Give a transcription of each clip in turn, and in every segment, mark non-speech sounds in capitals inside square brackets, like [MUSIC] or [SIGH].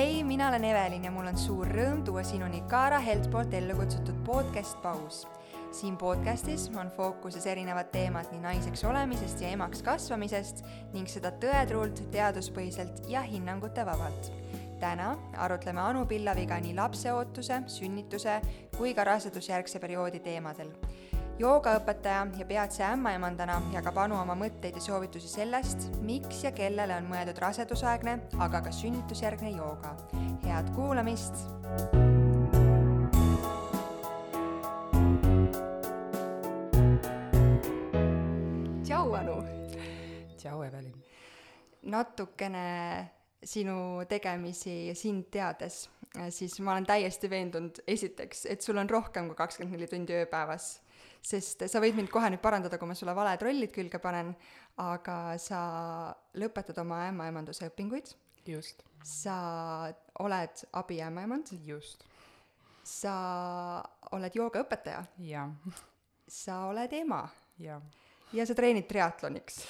hei, mina olen Evelin ja mul on suur rõõm tuua sinuni Kaara Helt poolt ellu kutsutud podcast Paus. siin podcastis on fookuses erinevad teemad nii naiseks olemisest ja emaks kasvamisest ning seda tõetruult, teaduspõhiselt ja hinnangutevabalt. täna arutleme Anu Pillaviga nii lapseootuse, sünnituse kui ka rasedusjärgse perioodi teemadel joogaõpetaja ja peatse ämmaemandana jagab Anu oma mõtteid ja soovitusi sellest, miks ja kellele on mõeldud rasedusaegne, aga ka sünnitusjärgne jooga. head kuulamist! tšau, Anu! tšau, Evelin! natukene sinu tegemisi ja sind teades, siis ma olen täiesti veendunud, esiteks, et sul on rohkem kui kakskümmend neli tundi ööpäevas sest sa võid mind kohe nüüd parandada, kui ma sulle valed rollid külge panen, aga sa lõpetad oma ämmaemanduse õpinguid. just. sa oled abiämmaemand. just. sa oled joogaõpetaja. jah. sa oled ema. jah. ja sa treenid triatloniks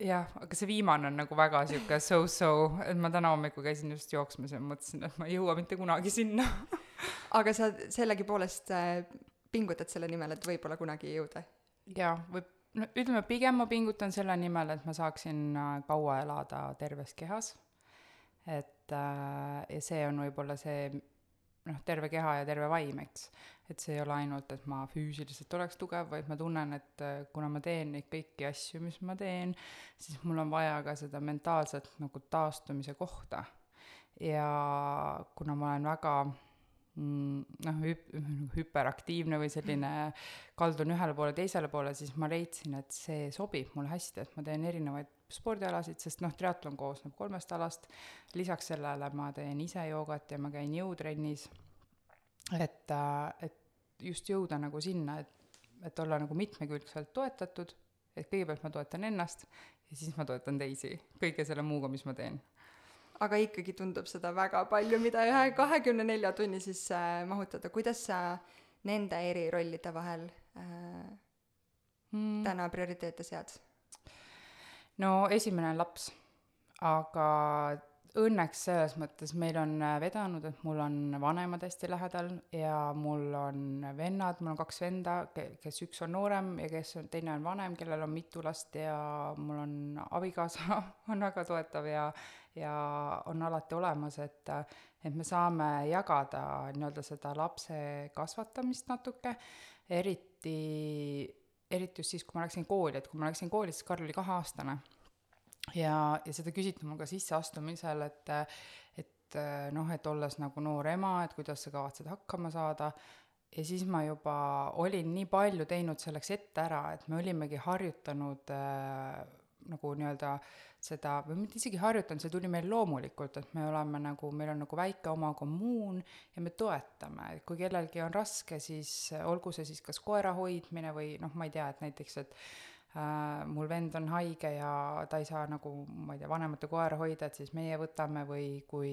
jah, aga see viimane on nagu väga sihuke so-so, et ma täna hommikul käisin just jooksmas ja mõtlesin, et ma ei jõua mitte kunagi sinna aga sa sellegipoolest äh, pingutad selle nimel, et võib-olla kunagi jõuda? jaa, võib, no ütleme, pigem ma pingutan selle nimel, et ma saaksin äh, kaua elada terves kehas. et äh, ja see on võib-olla see noh, terve keha ja terve vaim, eks. et see ei ole ainult, et ma füüsiliselt oleks tugev, vaid ma tunnen, et äh, kuna ma teen neid kõiki asju, mis ma teen, siis mul on vaja ka seda mentaalset nagu taastumise kohta. ja kuna ma olen väga noh, hüp-, hüperaktiivne või selline, kaldun ühele poole, teisele poole, siis ma leidsin, et see sobib mulle hästi, et ma teen erinevaid spordialasid, sest noh, triatlon koosneb kolmest alast, lisaks sellele ma teen ise joogat ja ma käin jõutrennis, et, äh, et just jõuda nagu sinna, et, et olla nagu mitmekülgselt toetatud, et kõigepealt ma toetan ennast ja siis ma toetan teisi kõige selle muuga, mis ma teen aga ikkagi tundub seda väga palju, mida ühe kahekümne nelja tunni sisse mahutada, kuidas sa nende eri rollide vahel äh, mm. täna prioriteete sead? no esimene on laps, aga õnneks selles mõttes meil on vedanud, et mul on vanemad hästi lähedal ja mul on vennad, mul on kaks venda, kes üks on noorem ja kes on, teine on vanem, kellel on mitu last ja mul on abikaasa [LAUGHS] on väga toetav ja ja on alati olemas, et, et me saame jagada nii-öelda seda lapse kasvatamist natuke, eriti, eriti just siis, kui ma läksin kooli, et kui ma läksin kooli, siis Karl oli kaheaastane. Ja, ja seda küsiti mul ka sisseastumisel, et, et noh, et olles nagu noor ema, et kuidas sa kavatsed hakkama saada, ja siis ma juba olin nii palju teinud selleks ette ära, et me olimegi harjutanud äh, nagu nii-öelda seda, või mitte isegi harjutanud, see tuli meil loomulikult, et me oleme nagu, meil on nagu väike oma kommuun ja me toetame, et kui kellelgi on raske, siis olgu see siis kas koera hoidmine või noh, ma ei tea, et näiteks, et mul vend on haige ja ta ei saa nagu, ma ei tea, vanemate koera hoida, et siis meie võtame või kui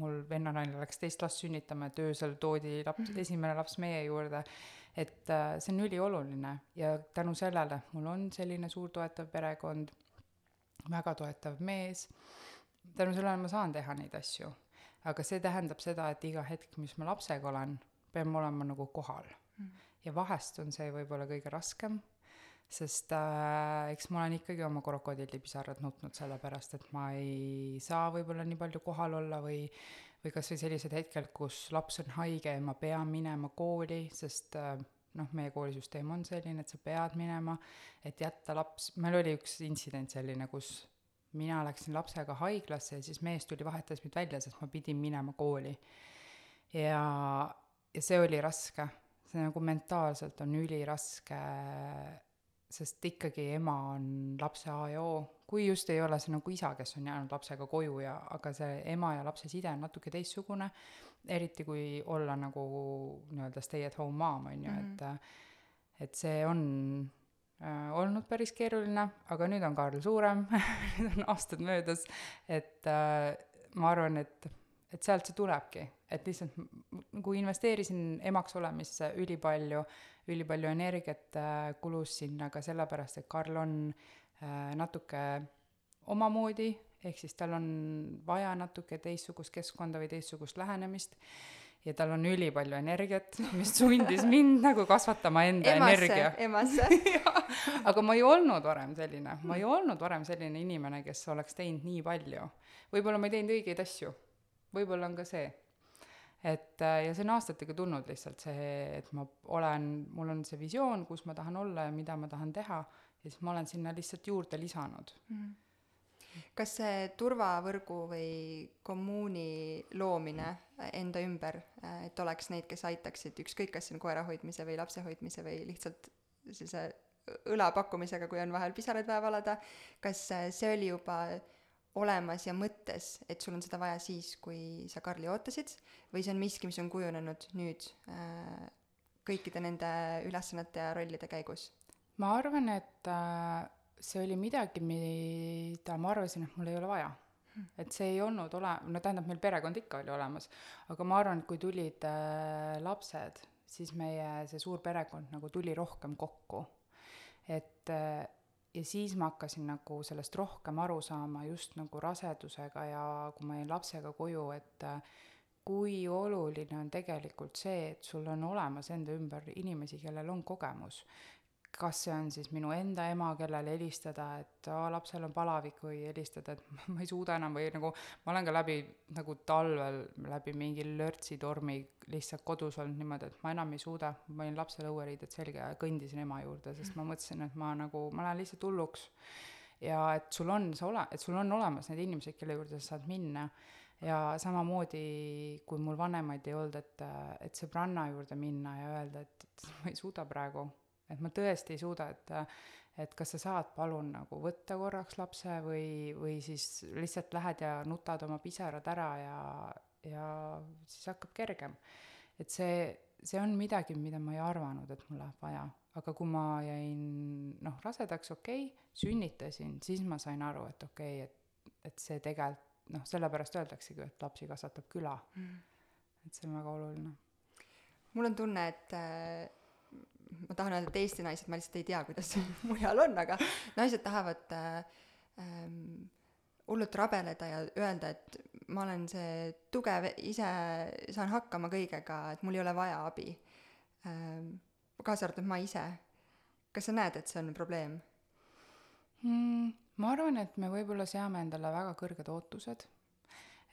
mul vennanaine läks teist last sünnitama, et öösel toodi laps, mhm. esimene laps meie juurde et äh, see on ülioluline ja tänu sellele mul on selline suur toetav perekond, väga toetav mees, tänu sellele ma saan teha neid asju. aga see tähendab seda, et iga hetk, mis ma lapsega olen, pean ma olema nagu kohal mm. ja vahest on see võib-olla kõige raskem, sest äh, eks ma olen ikkagi oma krokodillipisarad nutnud sellepärast, et ma ei saa võib-olla nii palju kohal olla või või kas või sellised hetkel, kus laps on haige ja ma pean minema kooli, sest äh, noh, meie koolisüsteem on selline, et sa pead minema, et jätta laps, meil oli üks intsident selline, kus mina läksin lapsega haiglasse ja siis mees tuli, vahetas mind välja, sest ma pidin minema kooli. ja, ja see oli raske, see nagu mentaalselt on üliraske, sest ikkagi ema on lapse A ja O kui just ei ole see nagu isa, kes on jäänud lapsega koju ja, aga see ema ja lapse side on natuke teistsugune, eriti kui olla nagu nii-öelda stay at home mom, on ju, et mhm. et see on äh, olnud päris keeruline, aga nüüd on Kaarl suurem [LAUGHS] nüüd on aastad möödas, et äh, ma arvan, et, et sealt see tulebki, et lihtsalt nagu investeerisin emaks olemisse ülipalju, ülipalju energiat äh, kulus sinna ka sellepärast, et Karl on äh, natuke omamoodi ehk siis tal on vaja natuke teistsugust keskkonda või teistsugust lähenemist ja tal on ülipalju energiat, mis sundis mind [LAUGHS] nagu kasvatama enda emasse energia, emasse. [LAUGHS] aga ma ei olnud varem selline, ma ei olnud varem selline inimene, kes oleks teinud nii palju. võib-olla ma ei teinud õigeid asju, võib-olla on ka see. et äh, ja see on aastatega tulnud lihtsalt see, et ma olen, mul on see visioon, kus ma tahan olla ja mida ma tahan teha ja siis ma olen sinna lihtsalt juurde lisanud. kas see turvavõrgu või kommuuni loomine enda ümber, et oleks neid, kes aitaksid ükskõik, kas see on koera hoidmise või lapse hoidmise või lihtsalt sellise õla pakkumisega, kui on vahel pisaraid vaja valada, kas see oli juba olemas ja mõttes, et sul on seda vaja siis, kui sa Karli ootasid või see on miski, mis on kujunenud nüüd äh, kõikide nende ülesannete ja rollide käigus? ma arvan, et äh, see oli midagi, mida ma arvasin, et mul ei ole vaja. et see ei olnud ole-, no tähendab, meil perekond ikka oli olemas, aga ma arvan, et kui tulid äh, lapsed, siis meie see suur perekond nagu tuli rohkem kokku. et äh, ja siis ma hakkasin nagu sellest rohkem aru saama just nagu rasedusega ja kui ma jäin lapsega koju, et äh, kui oluline on tegelikult see, et sul on olemas enda ümber inimesi, kellel on kogemus kas see on siis minu enda ema, kellele helistada, et aa, lapsel on palavik või helistada, et [LAUGHS] ma ei suuda enam või nagu ma olen ka läbi nagu talvel läbi mingi lörtsitormi lihtsalt kodus olnud niimoodi, et ma enam ei suuda, ma panin lapsele õueriided selga ja kõndisin ema juurde, sest ma mõtlesin, et ma nagu, ma lähen lihtsalt hulluks. ja et sul on see ole-, et sul on olemas need inimesed, kelle juurde sa saad minna ja samamoodi, kui mul vanemaid ei olnud, et, et sõbranna juurde minna ja öelda, et ma ei suuda praegu, et ma tõesti ei suuda, et et kas sa saad palun nagu võtta korraks lapse või, või siis lihtsalt lähed ja nutad oma pisarad ära ja, ja siis hakkab kergem. et see, see on midagi, mida ma ei arvanud, et mul läheb vaja, aga kui ma jäin noh, rasedaks, okei okay,, sünnitasin, siis ma sain aru, et okei okay,, et, et see tegelikult noh, sellepärast öeldaksegi, et lapsi kasvatab küla mm.. et see on väga oluline. mul on tunne, et ma tahan öelda, et Eesti naised, ma lihtsalt ei tea, kuidas [LAUGHS] mujal on, aga naised tahavad äh, ähm, hullult rabeleda ja öelda, et ma olen see tugev, ise saan hakkama kõigega, et mul ei ole vaja abi ähm,. kaasa arvatud ma ise. kas sa näed, et see on probleem? mm,? ma arvan, et me võib-olla seame endale väga kõrged ootused,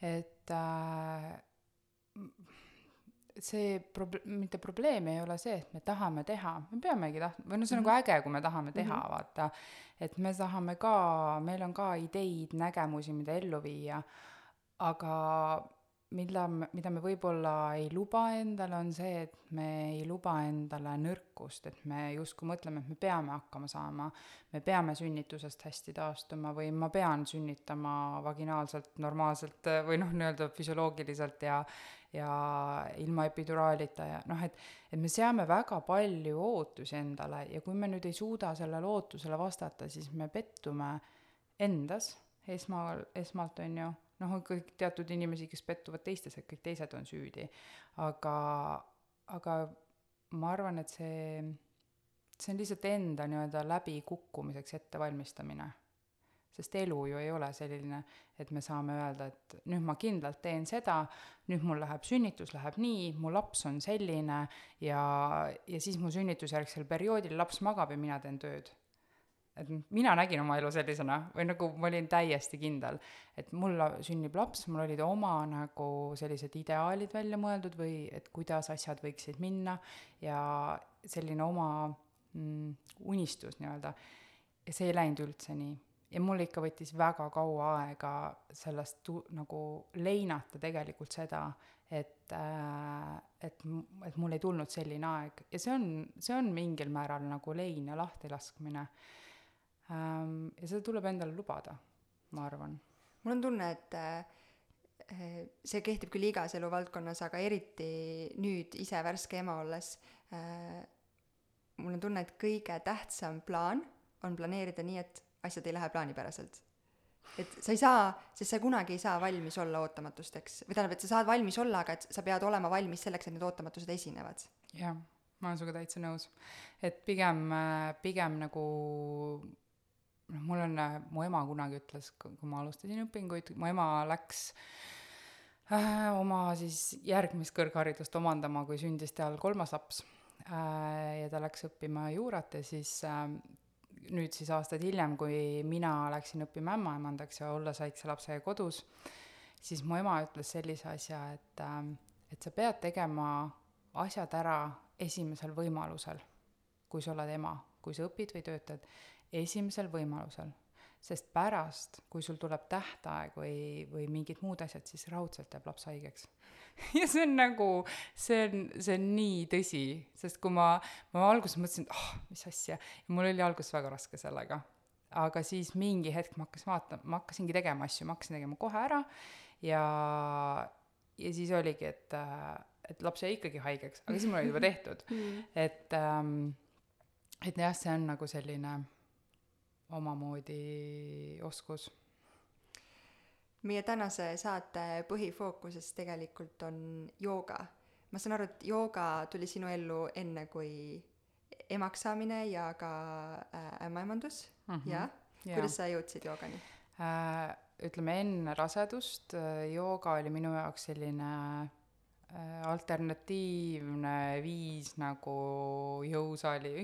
et äh, see prob-, mitte probleem ei ole see, et me tahame teha, me peamegi tahtma, või noh, see on nagu äge, kui me tahame teha mm, -hmm. vaata, et me tahame ka, meil on ka ideid, nägemusi, mida ellu viia, aga mida, mida me võib-olla ei luba endale, on see, et me ei luba endale nõrkust, et me justkui mõtleme, et me peame hakkama saama, me peame sünnitusest hästi taastuma või ma pean sünnitama vaginaalselt normaalselt või noh, nii-öelda füsioloogiliselt ja ja ilma epiduraalita ja noh, et et me seame väga palju ootusi endale ja kui me nüüd ei suuda sellele ootusele vastata, siis me pettume endas esmal, esmalt on ju, noh, on kõik teatud inimesi, kes pettuvad teistes, et kõik teised on süüdi, aga, aga ma arvan, et see, see on lihtsalt enda nii-öelda läbikukkumiseks ettevalmistamine sest elu ju ei ole selline, et me saame öelda, et nüüd ma kindlalt teen seda, nüüd mul läheb sünnitus läheb nii, mu laps on selline ja, ja siis mu sünnitusjärgsel perioodil laps magab ja mina teen tööd. Et mina nägin oma elu sellisena või nagu ma olin täiesti kindel, et mul sünnib laps, mul olid oma nagu sellised ideaalid välja mõeldud või et kuidas asjad võiksid minna ja selline oma mm, unistus nii-öelda. ja see ei läinud üldse nii ja mul ikka võttis väga kaua aega sellest tu- nagu leinata tegelikult seda, et äh, et, et mul ei tulnud selline aeg ja see on, see on mingil määral nagu lein ja lahtilaskmine. Ja seda tuleb endale lubada, ma arvan. mul on tunne, et äh, see kehtib küll igas eluvaldkonnas, aga eriti nüüd ise värske ema olles äh,, mul on tunne, et kõige tähtsam plaan on planeerida nii, et asjad ei lähe plaanipäraselt. et sa ei saa, sest sa kunagi ei saa valmis olla ootamatusteks või tähendab, et sa saad valmis olla, aga et sa pead olema valmis selleks, et need ootamatused esinevad. jah, ma olen sinuga täitsa nõus. et pigem, pigem nagu noh, mul on, mu ema kunagi ütles, kui ma alustasin õpinguid, mu ema läks äh, oma siis järgmist kõrgharidust omandama, kui sündis tal kolmas laps äh,. ja ta läks õppima juurat ja siis äh, nüüd siis aastaid hiljem, kui mina läksin õppima ämmaemandaks ja olles väikse lapsega kodus, siis mu ema ütles sellise asja, et, ähm, et sa pead tegema asjad ära esimesel võimalusel, kui sa oled ema, kui sa õpid või töötad, esimesel võimalusel. sest pärast, kui sul tuleb tähtaeg või, või mingid muud asjad, siis raudselt jääb laps haigeks [LAUGHS] ja see on nagu, see on, see on nii tõsi, sest kui ma, ma alguses mõtlesin, et ah oh,, mis asja, ja mul oli alguses väga raske sellega. aga siis mingi hetk ma hakkasin vaatama, ma hakkasingi tegema asju, ma hakkasin tegema kohe ära ja, ja siis oligi, et, et laps jäi ikkagi haigeks, aga siis mul oli juba [LAUGHS] tehtud mm. et ähm,, et jah, see on nagu selline omamoodi oskus meie tänase saate põhifookuses tegelikult on jooga. ma saan aru, et jooga tuli sinu ellu enne kui emaks saamine ja ka äh, ämmaemandus mm, -hmm. jah? kuidas sa jõudsid joogani äh,? ütleme enne rasedust äh, jooga oli minu jaoks selline alternatiivne viis nagu jõusaali,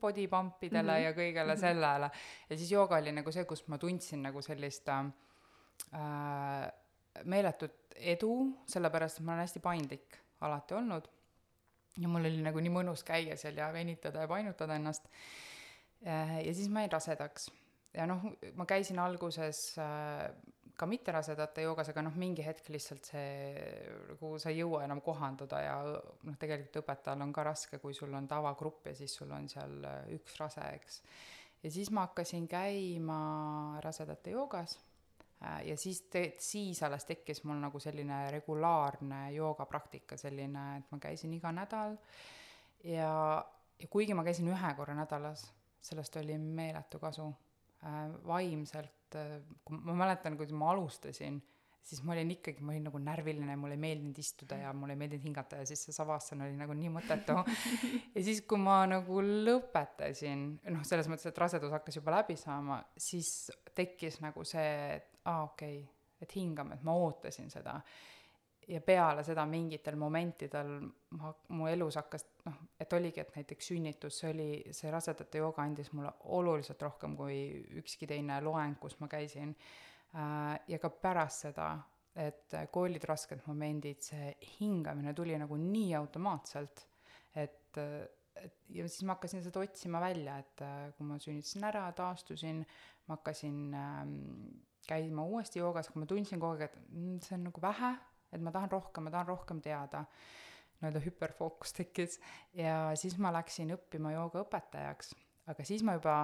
body pump idele mm -hmm. ja kõigele -hmm. sellele. ja siis jooga oli nagu see, kus ma tundsin nagu sellist äh, äh, meeletut edu, sellepärast et ma olen hästi paindlik alati olnud. ja mul oli nagu nii mõnus käia seal ja venitada ja painutada ennast äh,. ja siis ma jäin rasedaks. ja noh, ma käisin alguses äh, ka mitterasedate joogas, aga noh, mingi hetk lihtsalt see, nagu sa ei jõua enam kohanduda ja noh, tegelikult õpetajal on ka raske, kui sul on tavagrupp ja siis sul on seal äh, üks rase, eks. ja siis ma hakkasin käima rasedate joogas Äh, ja siis te-, siis alles tekkis mul nagu selline regulaarne joogapraktika, selline, et ma käisin iga nädal ja, ja kuigi ma käisin ühe korra nädalas, sellest oli meeletu kasu äh,. vaimselt äh,, kui ma mäletan, kui ma alustasin, siis ma olin ikkagi, ma olin nagu närviline, mulle ei meeldinud istuda ja mulle ei meeldinud hingata ja siis see savassan oli nagu nii mõttetu. [LAUGHS] ja siis, kui ma nagu lõpetasin, noh, selles mõttes, et rasedus hakkas juba läbi saama, siis tekkis nagu see, et aa okei okay,, et hingame, et ma ootasin seda. Ja peale seda mingitel momentidel ma, mu elus hakkas noh, et oligi, et näiteks sünnitus, see oli, see rasedate jooga andis mulle oluliselt rohkem kui ükski teine loeng, kus ma käisin äh,. ja ka pärast seda, et kui olid rasked momendid, see hingamine tuli nagu nii automaatselt, et et ja siis ma hakkasin seda otsima välja, et kui ma sünnitasin ära, taastusin, ma hakkasin ähm, käima uuesti joogas, kui ma tundsin kogu aeg, et mm, see on nagu vähe, et ma tahan rohkem, ma tahan rohkem teada, nii-öelda hüperfookus tekkis. Ja siis ma läksin õppima joogaõpetajaks, aga siis ma juba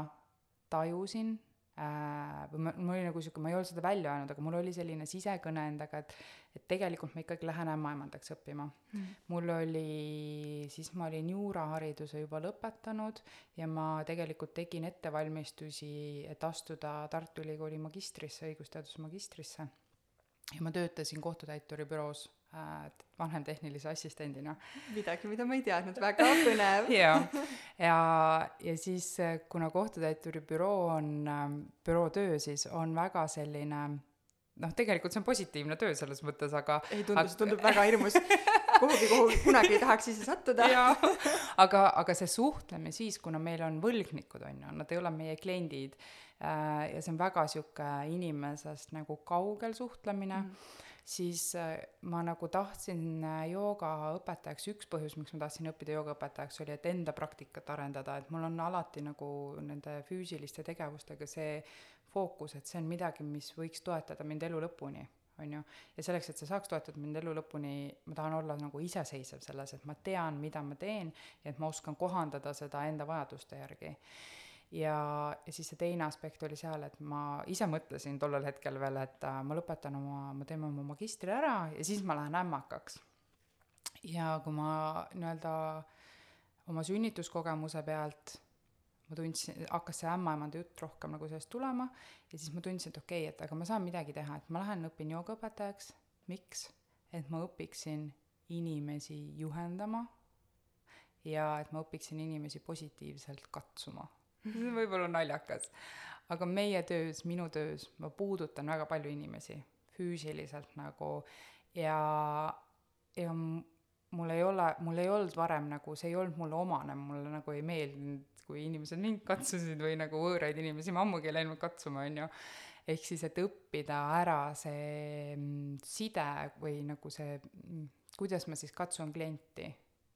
tajusin äh, või ma, mul oli nagu sihuke, ma ei olnud seda välja öelnud, aga mul oli selline sisekõne endaga, et et tegelikult ma ikkagi lähen ämmaemandaks õppima. Mm.. mul oli, siis ma olin juurahariduse juba lõpetanud ja ma tegelikult tegin ettevalmistusi, et astuda Tartu Ülikooli magistrisse, õigusteaduse magistrisse. Ja ma töötasin kohtutäituri büroos äh, vanemtehnilise assistendina. midagi, mida ma ei teadnud, väga põnev. [LAUGHS] Jaa, ja, ja siis kuna kohtutäituri büroo on, ähm, büroo töö siis on väga selline noh, tegelikult see on positiivne töö selles mõttes, aga ei tundu, see tundub väga hirmus [LAUGHS] kuhugi, kuhu kunagi ei tahaks ise sattuda. Aga, aga see suhtleme siis, kuna meil on võlgnikud, on ju, nad ei ole meie kliendid äh, ja see on väga sihuke inimesest nagu kaugel suhtlemine mm., siis äh, ma nagu tahtsin äh, joogaõpetajaks, üks põhjus, miks ma tahtsin õppida joogaõpetajaks, oli, et enda praktikat arendada, et mul on alati nagu nende füüsiliste tegevustega see fookus, et see on midagi, mis võiks toetada mind elu lõpuni, on ju. ja selleks, et see saaks toetada mind elu lõpuni, ma tahan olla nagu iseseisev selles, et ma tean, mida ma teen ja et ma oskan kohandada seda enda vajaduste järgi. ja, ja siis see teine aspekt oli seal, et ma ise mõtlesin tollel hetkel veel, et äh, ma lõpetan oma, ma teen oma magistri ära ja siis ma lähen ämmakaks. ja kui ma nii-öelda oma sünnituskogemuse pealt ma tundsin, hakkas see ämmaemanda jutt rohkem nagu sellest tulema ja siis ma tundsin, et okei okay,, et aga ma saan midagi teha, et ma lähen õpin joogaõpetajaks, miks? et ma õpiksin inimesi juhendama ja et ma õpiksin inimesi positiivselt katsuma [LAUGHS] see võib olla naljakas, aga meie töös, minu töös, ma puudutan väga palju inimesi füüsiliselt nagu ja, ja mul ei ole, mul ei olnud varem nagu, see ei olnud mulle omane, mulle nagu ei meeldinud, kui inimesed mind katsusid või nagu võõraid inimesi, ma ammugi ei läinud katsuma, on ju. ehk siis, et õppida ära see mm, side või nagu see, mm, kuidas ma siis katsun klienti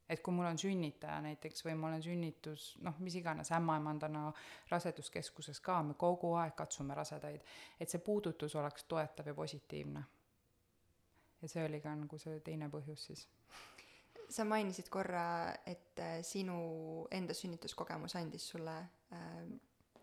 et kui mul on sünnitaja näiteks või ma olen sünnitus, noh, mis iganes, ämmaemandana raseduskeskuses ka, me kogu aeg katsume rasedaid, et see puudutus oleks toetav ja positiivne. ja see oli ka nagu see teine põhjus siis. Sa mainisid korra, et äh, sinu enda sünnituskogemus andis sulle äh,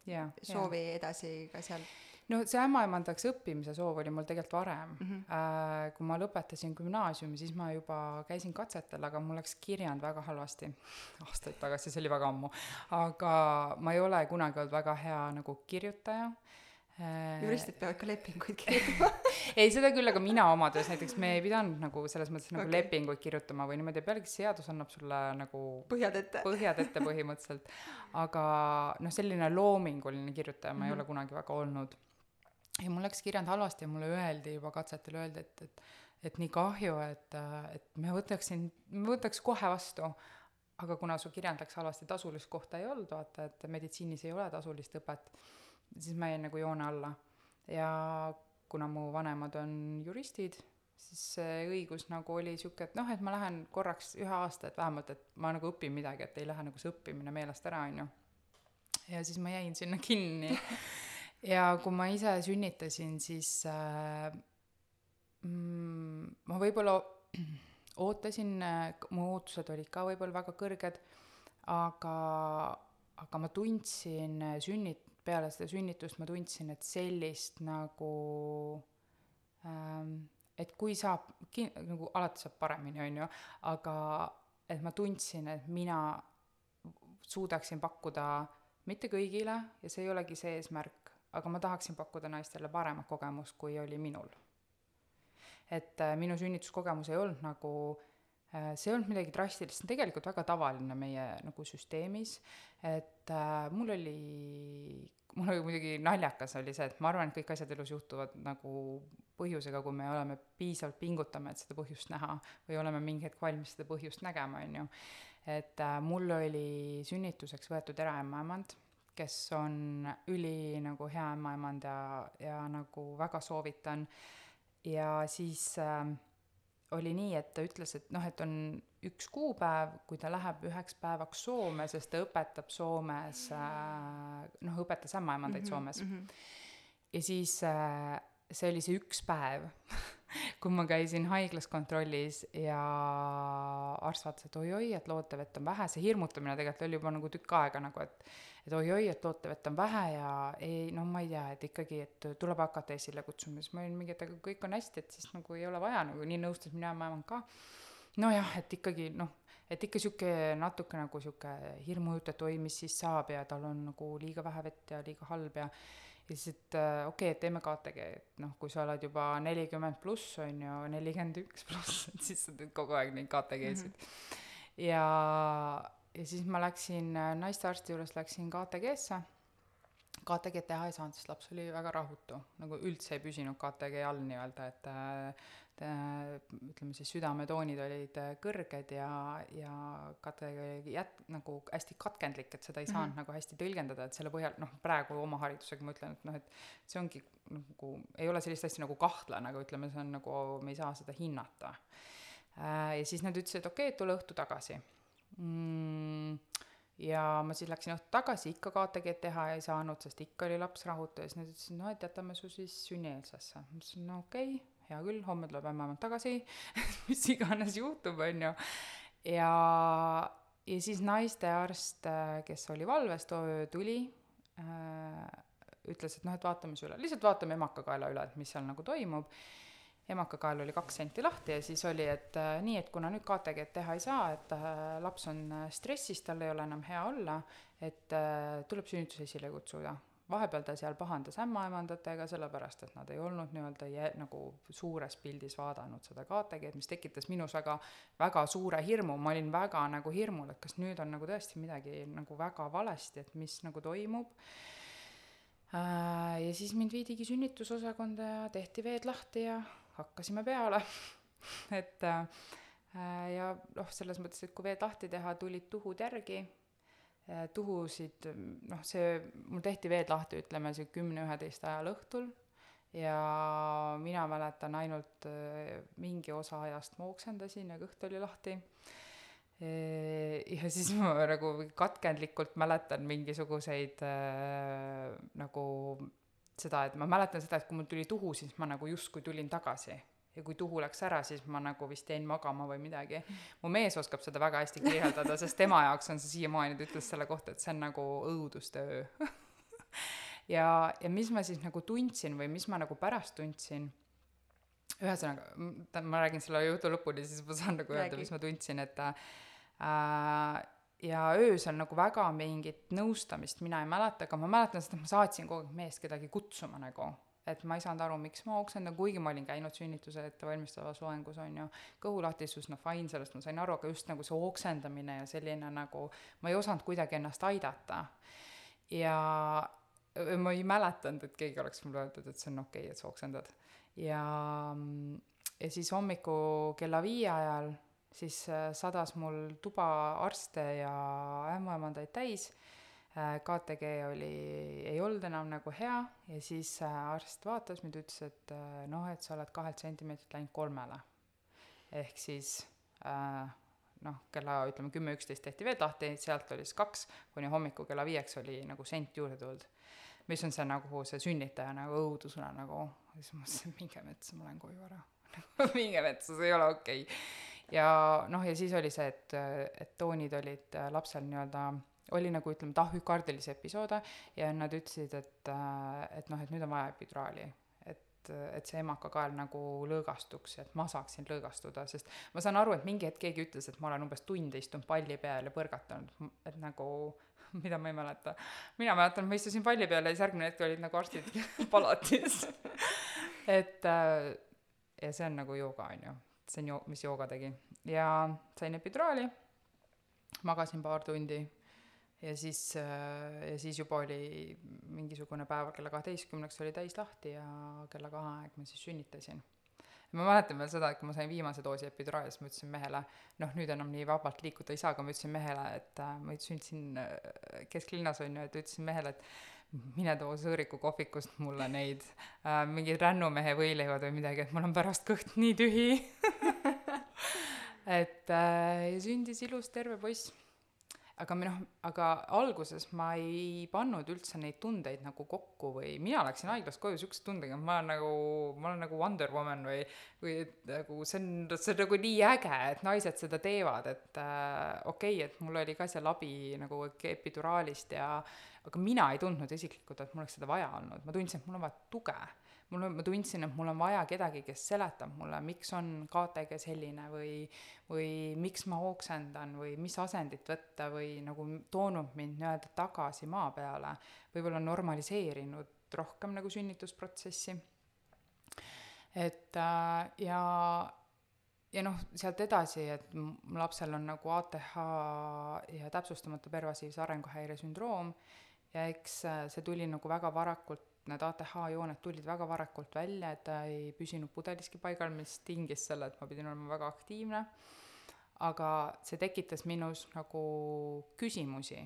jaa. soovi edasi ka seal no see ämmaemandaks õppimise soov oli mul tegelikult varem mm. -hmm. Äh, kui ma lõpetasin gümnaasiumi, siis ma juba käisin katsetel, aga mul läks kirjand väga halvasti. [LAUGHS] aastaid tagasi, see oli väga ammu. aga ma ei ole kunagi olnud väga hea nagu kirjutaja äh, juristid peavad ka lepinguid kirjutama [LAUGHS] ei, seda küll, aga mina oma töös näiteks, me ei pidanud nagu selles mõttes nagu okay. lepinguid kirjutama või niimoodi, pealegi seadus annab sulle nagu põhjad ette. põhjad ette [LAUGHS] põhimõtteliselt. aga noh, selline loominguline kirjutaja ma mm -hmm. ei mhm. ole kunagi väga olnud ja mul läks kirjand halvasti ja mulle öeldi juba katsetel öeldi, et, et et nii kahju, et, et me võtaksin, me võtaks kohe vastu, aga kuna su kirjand läks halvasti, tasulist kohta ei olnud, vaata, et meditsiinis ei ole tasulist õpet, siis ma jäin nagu joone alla. ja kuna mu vanemad on juristid, siis see õigus nagu oli sihuke, et noh, et ma lähen korraks ühe aasta, et vähemalt, et ma nagu õpin midagi, et ei lähe nagu see õppimine meelest ära, on ju. ja siis ma jäin sinna kinni [LAUGHS] ja kui ma ise sünnitasin, siis äh, mm, ma võib-olla [CLEARS THROAT] ootasin, mu ootused olid ka võib-olla väga kõrged, aga, aga ma tundsin sünnit-, peale seda sünnitust ma tundsin, et sellist nagu ähm, et kui saab, nagu alati saab paremini, on ju, aga et ma tundsin, et mina suudaksin pakkuda mitte kõigile ja see ei olegi see eesmärk, aga ma tahaksin pakkuda naistele paremat kogemust, kui oli minul. et äh, minu sünnituskogemus ei olnud nagu äh, see ei olnud midagi drastilist, see on tegelikult väga tavaline meie nagu süsteemis, et äh, mul oli, mul oli muidugi naljakas oli see, et ma arvan, et kõik asjad elus juhtuvad nagu põhjusega, kui me oleme piisavalt pingutame, et seda põhjust näha või oleme mingi hetk valmis seda põhjust nägema, on ju. et äh, mul oli sünnituseks võetud eraämmaemand kes on üli nagu hea ämmaemand ja, ja nagu väga soovitan. ja siis äh, oli nii, et ta ütles, et noh, et on üks kuupäev, kui ta läheb üheks päevaks Soome, sest ta õpetab Soomes äh,, noh, õpetas ämmaemandaid mm -hmm, Soomes mm. -hmm. ja siis äh, see oli see üks päev [LAUGHS] kui ma käisin haiglas kontrollis ja arst vaatas, et oi-oi, et lootevett on vähe, see hirmutamine tegelikult oli juba nagu tükk aega nagu, et et oi-oi, et lootevett on vähe ja ei, no ma ei tea, et ikkagi, et tuleb hakata esile kutsuma, siis ma olin mingi, et aga kõik on hästi, et siis nagu ei ole vaja nagu, nii nõustus mina ema ka. nojah, et ikkagi noh, et ikka sihuke natuke nagu sihuke hirmujutt, et oi, mis siis saab ja tal on nagu liiga vähe vett ja liiga halb ja ja siis, et äh, okei okay,, et teeme KTG, et noh, kui sa oled juba nelikümmend pluss, on ju, nelikümmend üks pluss, [LAUGHS] et siis sa teed kogu aeg neid KTG-sid mm. -hmm. ja ja siis ma läksin äh, naistearsti juures, läksin KTG-sse. KTG-d teha ei saanud, sest laps oli väga rahutu, nagu üldse ei püsinud KTG all nii-öelda, et äh, ütleme siis südametoonid olid äh, kõrged ja, ja KTG oli jät-, nagu hästi katkendlik, et seda ei saanud mm -hmm. nagu hästi tõlgendada, et selle põhjal, noh, praegu oma haridusega ma ütlen, et noh, et see ongi nagu, ei ole sellist asja nagu kahtlane, aga ütleme, see on nagu, me ei saa seda hinnata. ja siis nad ütlesid, okei okay,, tule õhtu tagasi mm, ja ma siis läksin õhtul tagasi, ikka KTG-d teha ei saanud, sest ikka oli laps rahutu ja siis nad ütlesid, no et jätame su siis sünnieelsesse. ma ütlesin, no okei okay,, hea küll, homme tuleb ämmaemand tagasi [LAUGHS] mis iganes juhtub, on ju. ja, ja siis naistearst, kes oli valves too öö, tuli äh,, ütles, et noh, et vaatame su üle, lihtsalt vaatame emakakaela üle, et mis seal nagu toimub emakakael oli kaks senti lahti ja siis oli, et äh, nii, et kuna nüüd KTG-d teha ei saa, et äh, laps on äh, stressis, tal ei ole enam hea olla, et äh, tuleb sünnitus esile kutsuda. vahepeal ta seal pahandas ämmaemandatega, sellepärast et nad ei olnud nii-öelda jä-, nagu suures pildis vaadanud seda KTG-d, mis tekitas minus väga, väga suure hirmu, ma olin väga nagu hirmul, et kas nüüd on nagu tõesti midagi nagu väga valesti, et mis nagu toimub äh, ja siis mind viidigi sünnitusosakonda ja tehti veed lahti ja hakkasime peale [LAUGHS] et äh, ja noh, selles mõttes, et kui veed lahti teha, tulid tuhud järgi. Äh,, tuhusid, noh, see, mul tehti veed lahti, ütleme, see kümne-üheteist ajal õhtul. Ja mina mäletan ainult äh, mingi osa ajast ma oksendasin ja kõht oli lahti. Ja siis ma nagu katkendlikult mäletan mingisuguseid äh, nagu seda, et ma mäletan seda, et kui mul tuli tuhu, siis ma nagu justkui tulin tagasi. ja kui tuhu läks ära, siis ma nagu vist jäin magama või midagi. mu mees oskab seda väga hästi kirjeldada, sest tema jaoks on see siiamaani, ta ütles selle kohta, et see on nagu õudustöö [LAUGHS] ja, ja mis ma siis nagu tundsin või mis ma nagu pärast tundsin ühesõnaga, ma räägin selle jutu lõpuni, siis ma saan nagu öelda, mis ma tundsin, et äh, ja öösel nagu väga mingit nõustamist mina ei mäleta, aga ma mäletan seda, et ma saatsin kogu aeg meest kedagi kutsuma nagu, et ma ei saanud aru, miks ma oksendan, kuigi ma olin käinud sünnituse ettevalmistavas loengus, on ju, kõhulahtisus, no fine, sellest ma sain aru, aga just nagu see oksendamine ja selline nagu, ma ei osanud kuidagi ennast aidata. ja ma ei mäletanud, et keegi oleks mulle öeldud, et see on okei okay,, et sa oksendad. Ja, ja siis hommiku kella viie ajal siis äh, sadas mul tuba arste ja ämmaemandaid täis, äh, KTG oli, ei olnud enam nagu hea ja siis äh, arst vaatas mind, ütles, et noh, et sa oled kahelt sentimeetrilt läinud kolmele. ehk siis noh, kella ütleme kümme-üksteist tehti veed lahti, sealt oli siis kaks, kuni hommiku kella viieks oli nagu sent juurde tulnud mis on see nagu see sünnitaja nagu õudusõna nagu, siis ma mõtlesin, minge metsa, ma lähen koju ära [LAUGHS] minge metsa, see ei ole okei okay. Ja noh, ja siis oli see, et, et toonid olid äh, lapsel nii-öelda oli nagu ütleme tahvükardilisi episoode ja nad ütlesid, et, äh, et noh, et nüüd on vaja epiduraali et, et see emakakael nagu lõõgastuks, et ma saaksin lõõgastuda, sest ma saan aru, et mingi hetk keegi ütles, et ma olen umbes tund istunud palli peal ja põrgatanud, et nagu [LAUGHS] mida ma ei mäleta. mina mäletan, ma istusin palli peal ja siis järgmine hetk olid nagu arstid [LAUGHS] palatis [LAUGHS] et äh, ja see on nagu jooga, on ju. See on jo-, mis jooga tegi. ja sain epiduraali, magasin paar tundi ja siis äh,, ja siis juba oli mingisugune päev kella kaheteistkümneks oli täis lahti ja kella kahe aeg ma siis sünnitasin ma mäletan veel seda, et kui ma sain viimase doosi epiduraali, siis ma ütlesin mehele, noh, nüüd enam nii vabalt liikuda ei saa, aga ma ütlesin mehele, et äh, ma sündisin äh, kesklinnas, on ju, et ütlesin mehele, et mine too Sõõriku kohvikust mulle neid äh, mingeid rännumehe võileivad või midagi, et mul on pärast kõht nii tühi. [LAUGHS] Et äh, sündis ilus terve poiss aga noh, aga alguses ma ei pannud üldse neid tundeid nagu kokku või mina läksin haiglast koju siukse tundega, et ma olen nagu, ma olen nagu Wonder Woman või, või et nagu see on, see on nagu nii äge, et naised seda teevad, et äh, okei okay,, et mul oli ka seal abi nagu epiduraalist ja aga mina ei tundnud isiklikult, et mul oleks seda vaja olnud, ma tundsin, et mul on vaja tuge mul on, ma tundsin, et mul on vaja kedagi, kes seletab mulle, miks on KTG selline või, või miks ma oksendan või mis asendit võtta või nagu toonud mind nii-öelda tagasi maa peale, võib-olla normaliseerinud rohkem nagu sünnitusprotsessi. et äh, ja, ja noh, sealt edasi, et lapsel on nagu ATH ja täpsustamata pervasiivse arenguhäire sündroom ja eks äh, see tuli nagu väga varakult need ATH jooned tulid väga varakult välja, et ta ei püsinud pudeliski paigal, mis tingis selle, et ma pidin olema väga aktiivne. aga see tekitas minus nagu küsimusi,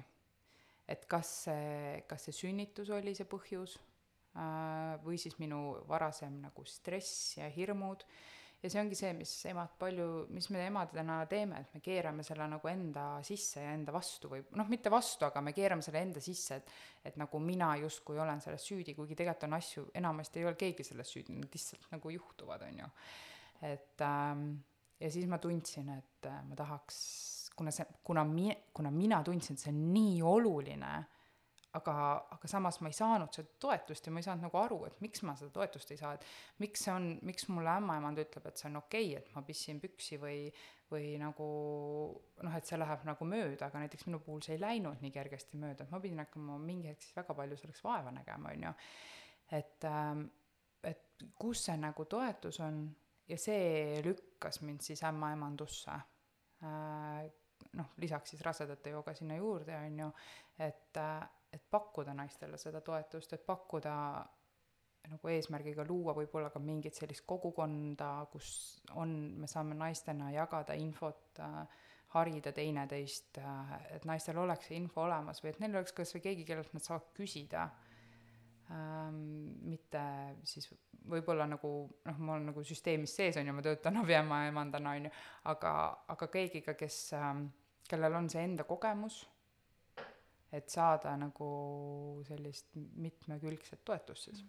et kas see, kas see sünnitus oli see põhjus äh, või siis minu varasem nagu stress ja hirmud ja see ongi see, mis emad palju, mis me emadena teeme, et me keerame selle nagu enda sisse ja enda vastu või noh, mitte vastu, aga me keerame selle enda sisse, et et nagu mina justkui olen selles süüdi, kuigi tegelikult on asju, enamasti ei ole keegi selles süüdi, nad lihtsalt nagu juhtuvad, on ju. et ähm, ja siis ma tundsin, et äh, ma tahaks, kuna see, kuna mi-, kuna mina tundsin, et see on nii oluline aga, aga samas ma ei saanud seda toetust ja ma ei saanud nagu aru, et miks ma seda toetust ei saa, et miks see on, miks mulle ämmaemand ütleb, et see on okei okay,, et ma pissin püksi või, või nagu noh, et see läheb nagu mööda, aga näiteks minu puhul see ei läinud nii kergesti mööda, et ma pidin hakkama mingi hetk siis väga palju selleks vaeva nägema, on ju. et, ähm, et kus see nagu toetus on ja see lükkas mind siis ämmaemandusse äh, noh, lisaks siis rasedate jooga sinna juurde, on ju, et, et pakkuda naistele seda toetust, et pakkuda nagu eesmärgiga luua võib-olla ka mingit sellist kogukonda, kus on, me saame naistena jagada infot äh,, harida teineteist äh,, et naistel oleks see info olemas või et neil oleks kas või keegi, kellelt nad saavad küsida ähm,. mitte siis võib-olla nagu noh, ma olen nagu süsteemis sees on ju, ma töötan [LAUGHS] abiema-emandana on ju, aga, aga keegiga, kes ähm,, kellel on see enda kogemus, et saada nagu sellist mitmekülgset toetust siis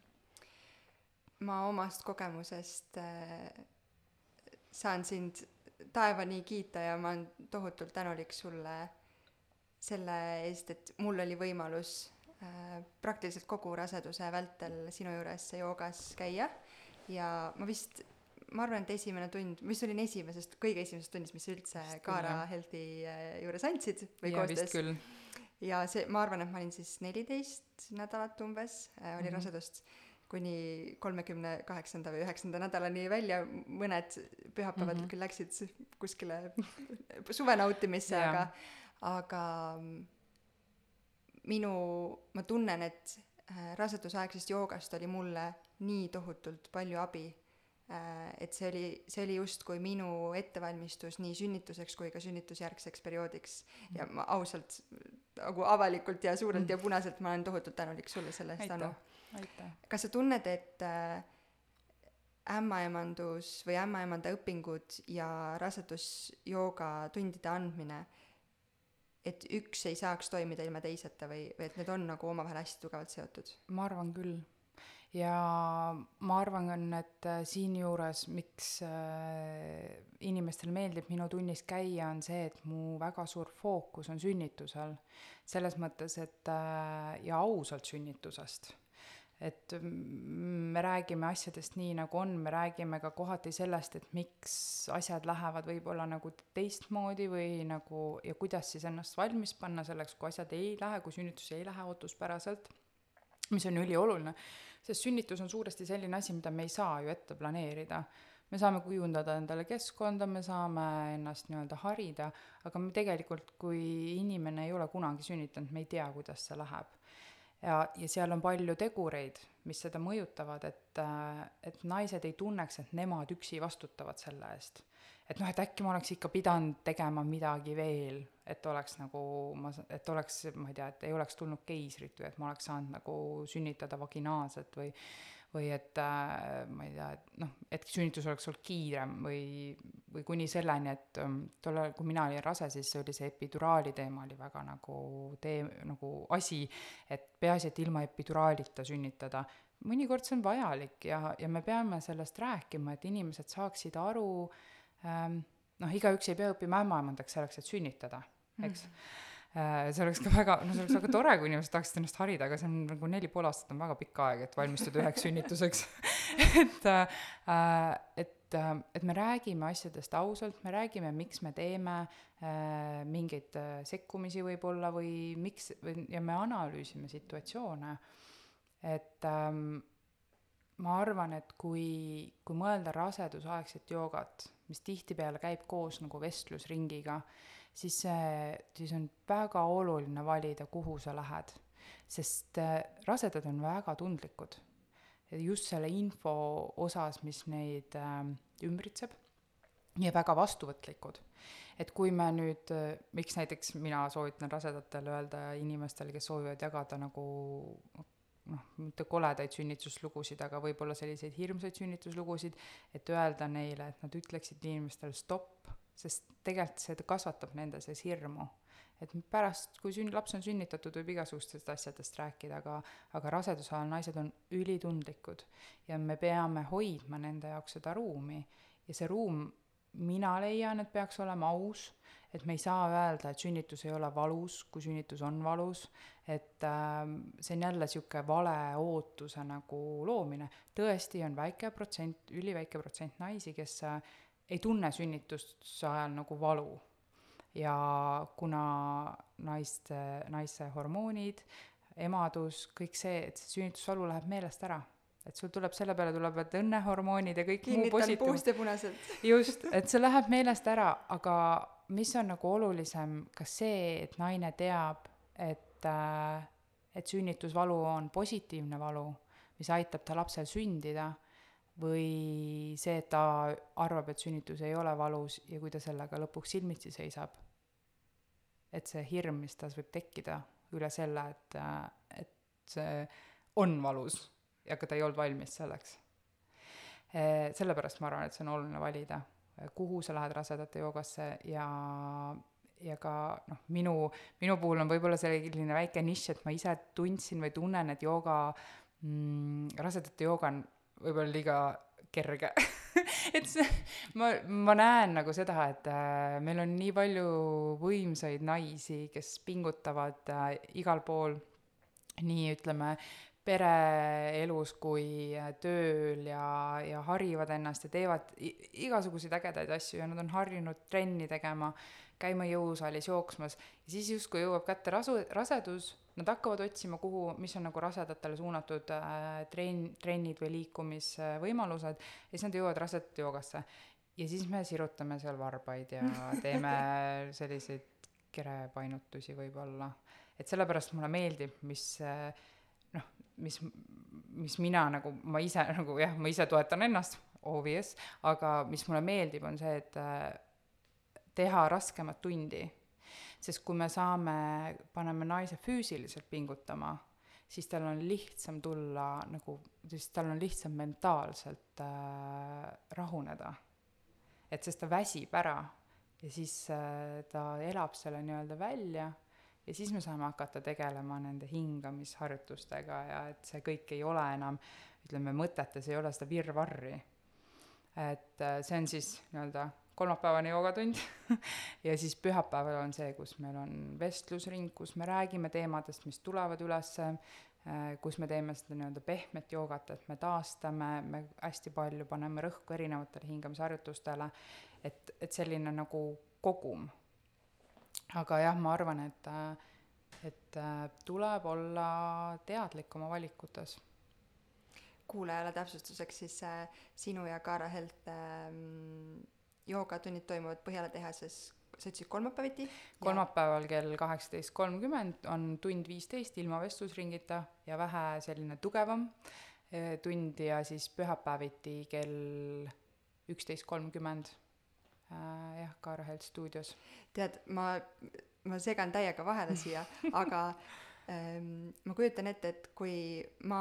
ma omast kogemusest äh, saan sind taevani kiita ja ma olen tohutult tänulik sulle selle eest, et mul oli võimalus praktiliselt kogu raseduse vältel sinu juures joogas käia ja ma vist, ma arvan, et esimene tund, ma vist olin esimesest, kõige esimesest tunnist, mis sa üldse vist Kaara küll, Healthi äh, juures andsid või ja, koostöös. ja see, ma arvan, et ma olin siis neliteist nädalat umbes äh,, oli mm -hmm. rasedust kuni kolmekümne kaheksanda või üheksanda nädalani välja, mõned pühapäevad mm -hmm. küll läksid kuskile suve nautimisse aga, aga minu, ma tunnen, et äh, rasedusaegsest joogast oli mulle nii tohutult palju abi äh, et see oli, see oli justkui minu ettevalmistus nii sünnituseks kui ka sünnitusjärgseks perioodiks. Ja ma ausalt nagu avalikult ja suurelt ja punaselt ma olen tohutult tänulik sulle selle eest, Anu. Kas sa tunned, et äh, ämmaemandus või ämmaemanda õpingud ja rasedusjooga tundide andmine, et üks ei saaks toimida ilma teiseta või, või et need on nagu omavahel hästi tugevalt seotud? ma arvan küll. ja ma arvan, et äh, siinjuures, miks äh, inimestele meeldib minu tunnis käia, on see, et mu väga suur fookus on sünnitusel. selles mõttes, et äh, ja ausalt sünnitusest et me räägime asjadest nii, nagu on, me räägime ka kohati sellest, et miks asjad lähevad võib-olla nagu teistmoodi või nagu ja kuidas siis ennast valmis panna selleks, kui asjad ei lähe, kui sünnitus ei lähe ootuspäraselt, mis on ülioluline, sest sünnitus on suuresti selline asi, mida me ei saa ju ette planeerida. Me saame kujundada endale keskkonda, me saame ennast nii-öelda harida, aga me tegelikult, kui inimene ei ole kunagi sünnitanud, me ei tea, kuidas see läheb ja, ja seal on palju tegureid, mis seda mõjutavad, et, et naised ei tunneks, et nemad üksi vastutavad selle eest. et noh, et äkki ma oleks ikka pidanud tegema midagi veel, et oleks nagu ma, et oleks, ma ei tea, et ei oleks tulnud keisrit või et ma oleks saanud nagu sünnitada vaginaalselt või või et äh, ma ei tea, et noh, et sünnitus oleks olnud kiirem või, või kuni selleni, et um, tol ajal, kui mina olin rase, siis oli see epiduraali teema oli väga nagu tee-, nagu asi, et peaasi, et ilma epiduraalita sünnitada. mõnikord see on vajalik ja, ja me peame sellest rääkima, et inimesed saaksid aru ähm,, noh, igaüks ei pea õppima ämmaemandaks selleks, et sünnitada, eks mm. -hmm see oleks ka väga, no see oleks väga tore, kui inimesed tahaksid ennast harida, aga see on nagu neli pool aastat on väga pikk aeg, et valmistuda üheks sünnituseks [LAUGHS] et äh,, et äh, et me räägime asjadest ausalt, me räägime, miks me teeme äh, mingeid äh, sekkumisi võib-olla või miks või ja me analüüsime situatsioone. et ähm, ma arvan, et kui, kui mõelda rasedusaegset joogat, mis tihtipeale käib koos nagu vestlusringiga äh,, siis see, siis on väga oluline valida, kuhu sa lähed. sest äh, rasedad on väga tundlikud. just selle info osas, mis neid äh, ümbritseb ja väga vastuvõtlikud. et kui me nüüd, äh, miks näiteks mina soovitan rasedatele öelda inimestele, kes soovivad jagada nagu noh, mitte koledaid sünnituslugusid, aga võib-olla selliseid hirmsaid sünnituslugusid, et öelda neile, et nad ütleksid inimestele stopp, sest tegelikult see kasvatab nende sees hirmu. et pärast, kui sünn-, laps on sünnitatud, võib igasugustest asjadest rääkida, aga aga raseduse ajal naised on ülitundlikud ja me peame hoidma nende jaoks seda ruumi ja see ruum, mina leian, et peaks olema aus, et me ei saa öelda, et sünnitus ei ole valus, kui sünnitus on valus, et äh, see on jälle niisugune vale ootuse nagu loomine. tõesti on väike protsent, üliväike protsent naisi, kes ei tunne sünnituse ajal nagu valu. ja kuna naiste, naise hormoonid, emadus, kõik see, et see sünnitusvalu läheb meelest ära. Et sul tuleb selle peale tulevad õnnehormoonid ja kõik kinnitan puust ja punaselt. Just, et see läheb meelest ära, aga, mis on nagu olulisem, kas see, et naine teab, et äh, et sünnitusvalu on positiivne valu, mis aitab ta lapsel sündida, või see, et ta arvab, et sünnitus ei ole valus ja kui ta sellega lõpuks silmitsi seisab, et see hirm, mis tas võib tekkida üle selle, et, et see on valus, aga ta ei olnud valmis selleks. sellepärast ma arvan, et see on oluline valida, kuhu sa lähed rasedate joogasse ja ja ka noh, minu, minu puhul on võib-olla selline väike nišš, et ma ise tundsin või tunnen, et jooga mm,, rasedate jooga on võib-olla liiga kerge [LAUGHS] et see, ma, ma näen nagu seda, et äh, meil on nii palju võimsaid naisi, kes pingutavad äh, igal pool, nii ütleme, pereelus kui äh, tööl ja, ja harivad ennast ja teevad igasuguseid ägedaid asju ja nad on harjunud trenni tegema käima jõusaalis jooksmas ja siis justkui jõuab kätte rasu, rasedus, nad hakkavad otsima, kuhu, mis on nagu rasedatele suunatud äh, trenn, trennid või liikumisvõimalused ja siis nad jõuavad rasedate joogasse. ja siis me sirutame seal varbaid ja [LAUGHS] teeme selliseid kerepainutusi võib-olla. et sellepärast mulle meeldib, mis äh, noh, mis, mis mina nagu, ma ise nagu jah, ma ise toetan ennast, obvious, aga mis mulle meeldib, on see, et äh, teha raskemat tundi. sest kui me saame, paneme naise füüsiliselt pingutama, siis tal on lihtsam tulla nagu, siis tal on lihtsam mentaalselt äh, rahuneda. et sest ta väsib ära ja siis äh, ta elab selle nii-öelda välja ja siis me saame hakata tegelema nende hingamisharjutustega ja et see kõik ei ole enam, ütleme, mõtetes ei ole seda virvarri. et äh, see on siis nii-öelda kolmapäevane joogatund [LAUGHS] ja siis pühapäeval on see, kus meil on vestlusring, kus me räägime teemadest, mis tulevad ülesse, äh, kus me teeme seda nii-öelda pehmet joogat, et me taastame, me hästi palju paneme rõhku erinevatele hingamisharjutustele, et, et selline nagu kogum. aga jah, ma arvan, et, et äh, tuleb olla teadlik oma valikutes kuulajale täpsustuseks siis äh, sinu ja Kaara Helt äh, joogatunnid toimuvad Põhjala tehases, sa ütlesid kolmapäeviti? kolmapäeval kell kaheksateist kolmkümmend on tund viisteist ilma vestlusringita ja vähe selline tugevam eh, tund ja siis pühapäeviti kell üksteist kolmkümmend äh, jah, Kaara Helt stuudios. tead, ma, ma segan täiega vahele siia, aga ma kujutan ette, et kui ma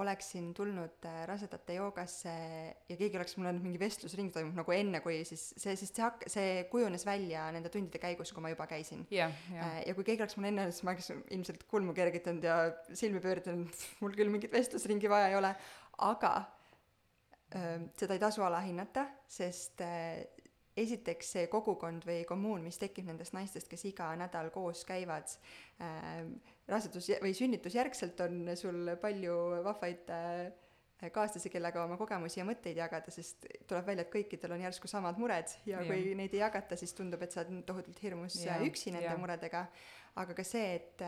oleksin tulnud äh, rasedate joogasse ja keegi oleks mulle mingi vestlusring toimunud nagu enne, kui siis see, sest see hak-, see kujunes välja nende tundide käigus, kui ma juba käisin yeah,. Yeah. ja kui keegi oleks mulle enne, siis ma oleks ilmselt kulmu kergitanud ja silmi pööritanud, [LAUGHS] mul küll mingit vestlusringi vaja ei ole, aga ähm, seda ei tasu alahinnata, sest äh, esiteks see kogukond või kommuun, mis tekib nendest naistest, kes iga nädal koos käivad äh,, rasedus- või sünnitusjärgselt on sul palju vahvaid äh, kaaslasi, kellega oma kogemusi ja mõtteid jagada, sest tuleb välja, et kõikidel on järsku samad mured ja, ja. kui neid ei jagata, siis tundub, et sa oled tohutult hirmus ja, üksi nende ja. muredega. aga ka see, et,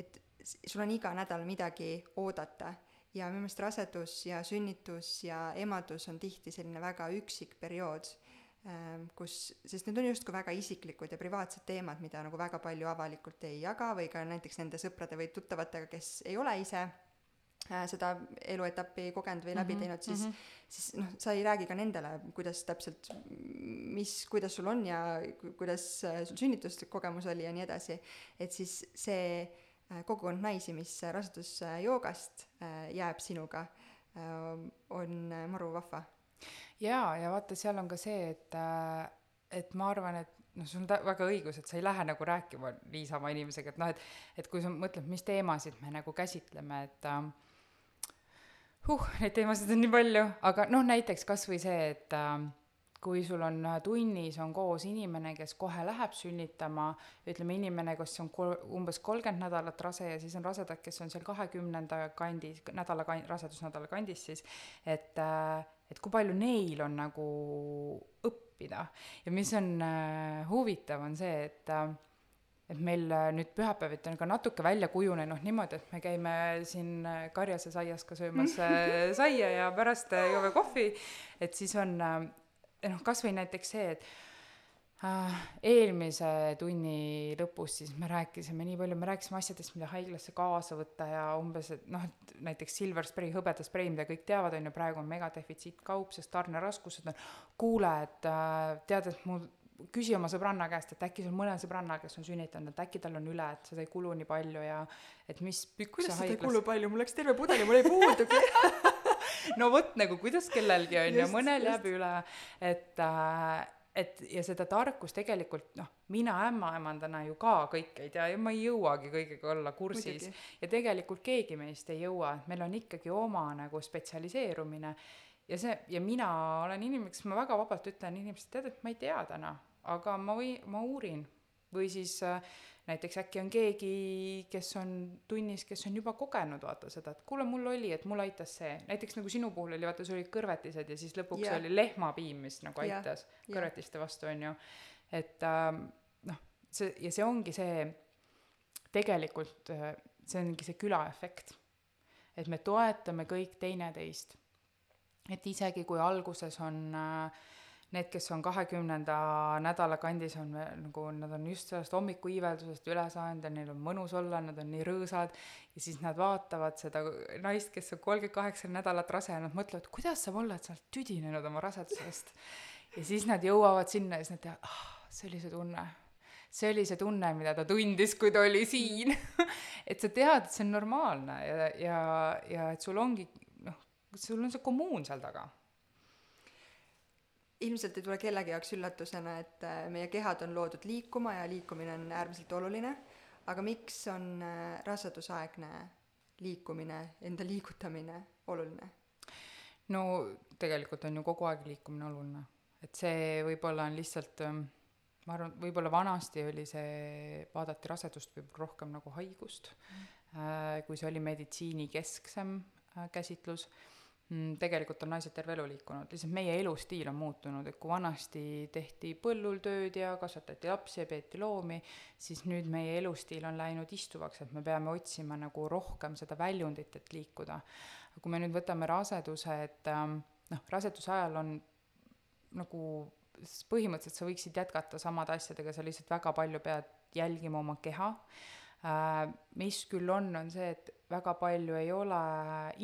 et sul on iga nädal midagi oodata ja minu meelest rasedus ja sünnitus ja emadus on tihti selline väga üksik periood kus, sest need on justkui väga isiklikud ja privaatsed teemad, mida nagu väga palju avalikult ei jaga või ka näiteks nende sõprade või tuttavatega, kes ei ole ise äh, seda eluetappi kogenud või läbi mm -hmm, teinud, siis mm, -hmm. siis noh, sa ei räägi ka nendele, kuidas täpselt, mis, kuidas sul on ja kuidas äh, sul sünnituskogemus oli ja nii edasi. et siis see äh, kogukond naisi, mis rasedusjoogast jääb sinuga, on maru vahva jaa, ja vaata, seal on ka see, et, äh, et ma arvan, et noh, sul on ta-, väga õigus, et sa ei lähe nagu rääkima niisama inimesega, et noh, et et kui sa mõtled, mis teemasid me nagu käsitleme, et äh, huh, neid teemasid on nii palju, aga noh, näiteks kas või see, et äh, kui sul on äh, tunnis, on koos inimene, kes kohe läheb sünnitama, ütleme inimene, kes on kol-, umbes kolmkümmend nädalat rase ja siis on rasedad, kes on seal kahekümnenda kandis, nädala kan-, rasedusnädala kandis siis, et äh, et kui palju neil on nagu õppida. Ja mis on äh, huvitav, on see, et äh, et meil äh, nüüd pühapäeviti on ka natuke välja kujunenud niimoodi, et me käime siin äh, karjases aias ka söömas [LAUGHS] äh, saia ja pärast joome kohvi, et siis on noh, kas või näiteks see, et eelmise tunni lõpus siis me rääkisime nii palju, me rääkisime asjadest, mida haiglasse kaasa võtta ja umbes, et noh, et näiteks silver spray, hõbedasprei, mida kõik teavad, on ju, praegu on megadefitsiit kaup, sest tarneraskused on. kuule, et äh, tead, et mul küsi oma sõbranna käest, et äkki sul mõne sõbranna, kes on sünnitanud, et äkki tal on üle, et seda ei kulu nii palju ja et mis kuidas seda ei kulu palju, mul läks terve pudel ja mul ei puudugi [LAUGHS] no vot nagu kuidas kellelgi on ju mõnel just. jääb üle et äh, et ja seda tarkust tegelikult noh mina ämmaemandana ju ka kõike ei tea ja ma ei jõuagi kõigega olla kursis. Ja tegelikult keegi meist ei jõua. Et meil on ikkagi oma nagu spetsialiseerumine. Ja see ja mina olen inimene kes ma väga vabalt ütlen inimestele tead et ma ei tea täna aga ma või ma uurin. Või siis äh, näiteks äkki on keegi, kes on tunnis, kes on juba kogenud vaata seda, et kuule, mul oli, et mul aitas see, näiteks nagu sinu puhul oli, vaata, sul olid kõrvetised ja siis lõpuks yeah. oli lehmapiim, mis nagu aitas jah. kõrvetiste vastu, on ju. et ähm, noh, see ja see ongi see, tegelikult äh, see ongi see külaefekt. et me toetame kõik teineteist. et isegi kui alguses on äh, need, kes on kahekümnenda nädala kandis, on nagu, nad on just sellest hommikuiiveldusest üle saanud ja neil on mõnus olla, nad on nii rõõsad, ja siis nad vaatavad seda naist, kes on kolmkümmend kaheksa nädalat rase ja nad mõtlevad, kuidas saab olla, et sa oled tüdinenud oma rasedusest. ja siis nad jõuavad sinna ja siis nad teavad, ah, see oli see tunne. see oli see tunne, mida ta tundis, kui ta oli siin [LAUGHS] et sa tead, et see on normaalne ja, ja, ja et sul ongi, noh, sul on see kommuun seal taga ilmselt ei tule kellegi jaoks üllatusena, et äh, meie kehad on loodud liikuma ja liikumine on äärmiselt oluline, aga miks on äh, rasedusaegne liikumine, enda liigutamine oluline? no tegelikult on ju kogu aeg liikumine oluline, et see võib-olla on lihtsalt ähm, ma arvan, võib-olla vanasti oli see, vaadati rasedust võib-olla rohkem nagu haigust mm., kui see oli meditsiinikesksem äh, käsitlus tegelikult on naised terve elu liikunud, lihtsalt meie elustiil on muutunud, et kui vanasti tehti põllul tööd ja kasvatati lapsi ja peeti loomi, siis nüüd meie elustiil on läinud istuvaks, et me peame otsima nagu rohkem seda väljundit, et liikuda. kui me nüüd võtame raseduse, et ähm, noh, raseduse ajal on nagu põhimõtteliselt sa võiksid jätkata samade asjadega, sa lihtsalt väga palju pead jälgima oma keha. Äh, mis küll on, on see, et väga palju ei ole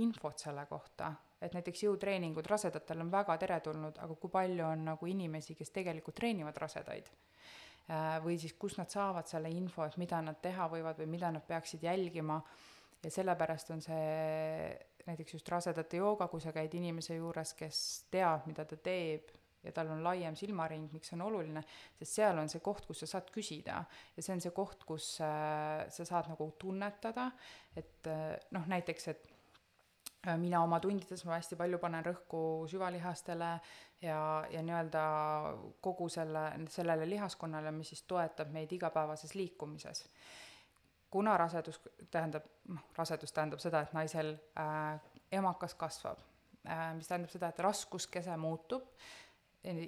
infot selle kohta, et näiteks jõutreeningud rasedatel on väga teretulnud, aga kui palju on nagu inimesi, kes tegelikult treenivad rasedaid? Äh, või siis kust nad saavad selle info, et mida nad teha võivad või mida nad peaksid jälgima? Ja sellepärast on see näiteks just rasedate jooga, kui sa käid inimese juures, kes teab, mida ta teeb ja tal on laiem silmaring, miks see on oluline, sest seal on see koht, kus sa saad küsida. Ja see on see koht, kus äh, sa saad nagu tunnetada, et äh, noh, näiteks, et mina oma tundides ma hästi palju panen rõhku süvalihastele ja, ja nii-öelda kogu selle, sellele lihaskonnale, mis siis toetab meid igapäevases liikumises. kuna rasedus tähendab, noh, rasedus tähendab seda, et naisel äh, emakas kasvab äh,, mis tähendab seda, et raskuskese muutub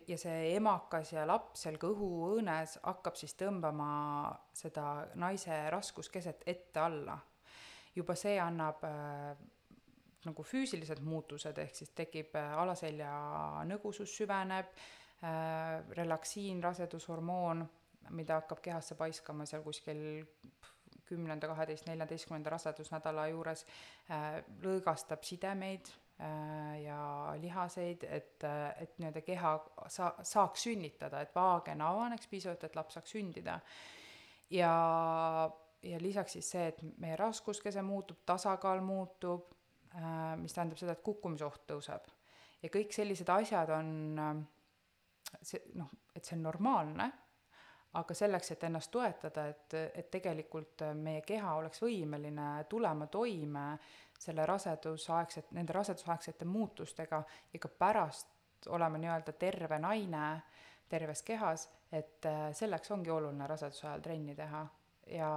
ja see emakas ja laps seal kõhuõõnes hakkab siis tõmbama seda naise raskuskeset ette-alla. juba see annab äh, nagu füüsilised muutused, ehk siis tekib äh, alaselja nõgusus süveneb äh,, relaksiin, rasedushormoon, mida hakkab kehasse paiskama seal kuskil kümnenda, kaheteist, neljateistkümnenda rasedusnädala juures äh,, lõõgastab sidemeid äh, ja lihaseid, et, et nii-öelda keha sa-, saaks sünnitada, et vaagen avaneks piisavalt, et laps saaks sündida. ja, ja lisaks siis see, et meie raskuskese muutub, tasakaal muutub äh,, mis tähendab seda, et kukkumisoht tõuseb. ja kõik sellised asjad on äh, see noh, et see on normaalne, aga selleks, et ennast toetada, et, et tegelikult meie keha oleks võimeline tulema toime selle rasedusaegset, nende rasedusaegsete muutustega ja ka pärast olema nii-öelda terve naine terves kehas, et äh, selleks ongi oluline raseduse ajal trenni teha. ja,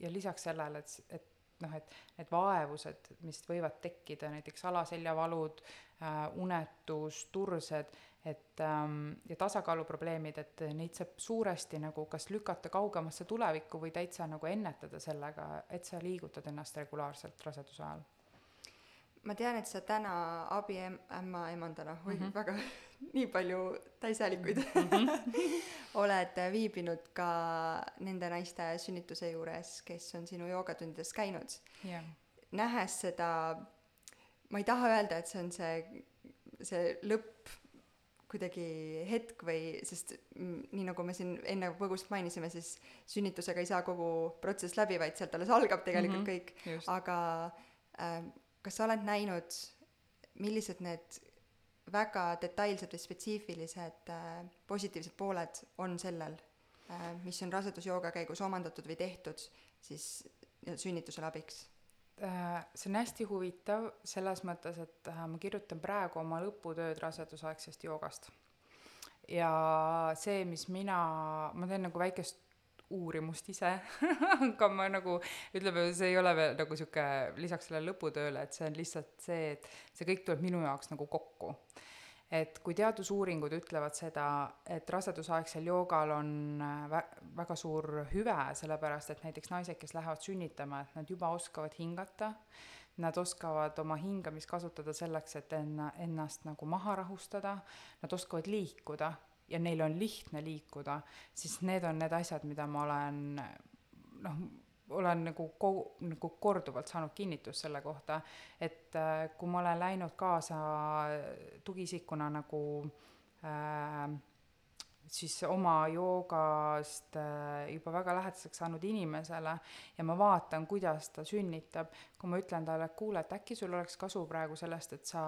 ja lisaks sellele, et, et noh, et need vaevused, mis võivad tekkida, näiteks alaseljavalud äh,, unetus, tursed, et ähm, ja tasakaaluprobleemid, et neid saab suuresti nagu kas lükata kaugemasse tulevikku või täitsa nagu ennetada sellega, et sa liigutad ennast regulaarselt raseduse ajal. Ma tean, et sa täna abiämma emandana, oi Mhm. väga [LAUGHS] nii palju täishäälikuid Mhm. [LAUGHS] oled viibinud ka nende naiste sünnituse juures, kes on sinu joogatundides käinud. jah, nähes seda, ma ei taha öelda, et see on see, see lõpp kuidagi hetk või, sest mm, nii nagu me siin enne põgusalt mainisime, siis sünnitusega ei saa kogu protsess läbi, vaid sealt alles algab tegelikult mm. -hmm. kõik aga äh, kas sa oled näinud, millised need väga detailsed või spetsiifilised äh, positiivsed pooled on sellel äh,, mis on rasedusjooga käigus omandatud või tehtud siis nii-öelda sünnitusele abiks? Äh, see on hästi huvitav selles mõttes, et äh, ma kirjutan praegu oma lõputööd rasedusaegsest joogast. ja see, mis mina, ma teen nagu väikest uurimust ise, [LAUGHS] aga ma nagu ütleme, see ei ole veel nagu sihuke lisaks sellele lõputööle, et see on lihtsalt see, et see kõik tuleb minu jaoks nagu kokku. Et kui teadusuuringud ütlevad seda, et rasedusaegsel joogal on äh, vä- väga suur hüve, sellepärast et näiteks naised, kes lähevad sünnitama, et nad juba oskavad hingata, nad oskavad oma hingamist kasutada selleks, et enna, ennast nagu maha rahustada, nad oskavad liikuda ja neil on lihtne liikuda, siis need on need asjad, mida ma olen noh, olen nagu ko-, nagu korduvalt saanud kinnitust selle kohta, et äh, kui ma olen läinud kaasa tugiisikuna nagu äh, siis oma joogast äh, juba väga lähedaseks saanud inimesele ja ma vaatan, kuidas ta sünnitab, kui ma ütlen talle, et kuule, et äkki sul oleks kasu praegu sellest, et sa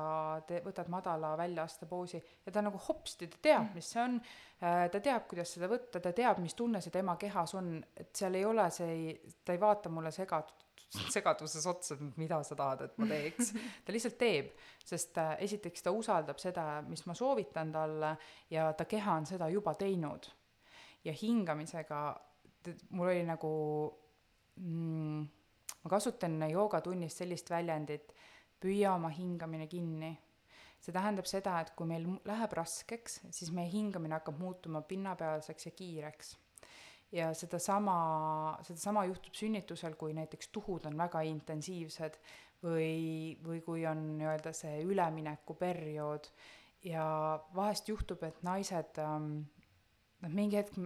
te-, võtad madala väljaastepoosi ja ta nagu hopsti, ta teab, mis see on, ta teab, kuidas seda võtta, ta teab, mis tunne see tema kehas on, et seal ei ole see, ta ei vaata mulle segatud, segaduses otsa, mida sa tahad, et ma teeks. [LAUGHS] ta lihtsalt teeb, sest äh, esiteks ta usaldab seda, mis ma soovitan talle ja ta keha on seda juba teinud. ja hingamisega, mul oli nagu mm,, ma kasutan joogatunnis sellist väljendit, püüa oma hingamine kinni see tähendab seda, et kui meil läheb raskeks, siis meie hingamine hakkab muutuma pinnapealseks ja kiireks. Ja sedasama, sedasama juhtub sünnitusel, kui näiteks tuhud on väga intensiivsed või, või kui on nii-öelda see üleminekuperiood. Ja vahest juhtub, et naised ähm, noh, mingi hetk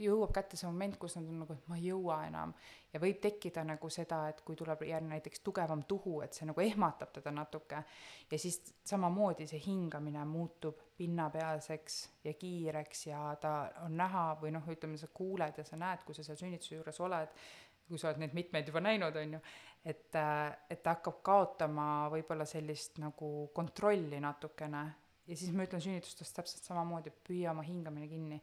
jõuab kätte see moment, kus nad on nagu, et ma ei jõua enam. Ja võib tekkida nagu seda, et kui tuleb järg näiteks tugevam tuhu, et see nagu ehmatab teda natuke. Ja siis samamoodi see hingamine muutub pinnapealseks ja kiireks ja ta on näha või noh, ütleme sa kuuled ja sa näed, kui sa seal sünnituse juures oled, kui sa oled neid mitmeid juba näinud, on ju, et, et ta hakkab kaotama võib-olla sellist nagu kontrolli natukene. Ja siis ma ütlen sünnitustes täpselt samamoodi, püüa oma hingamine kinni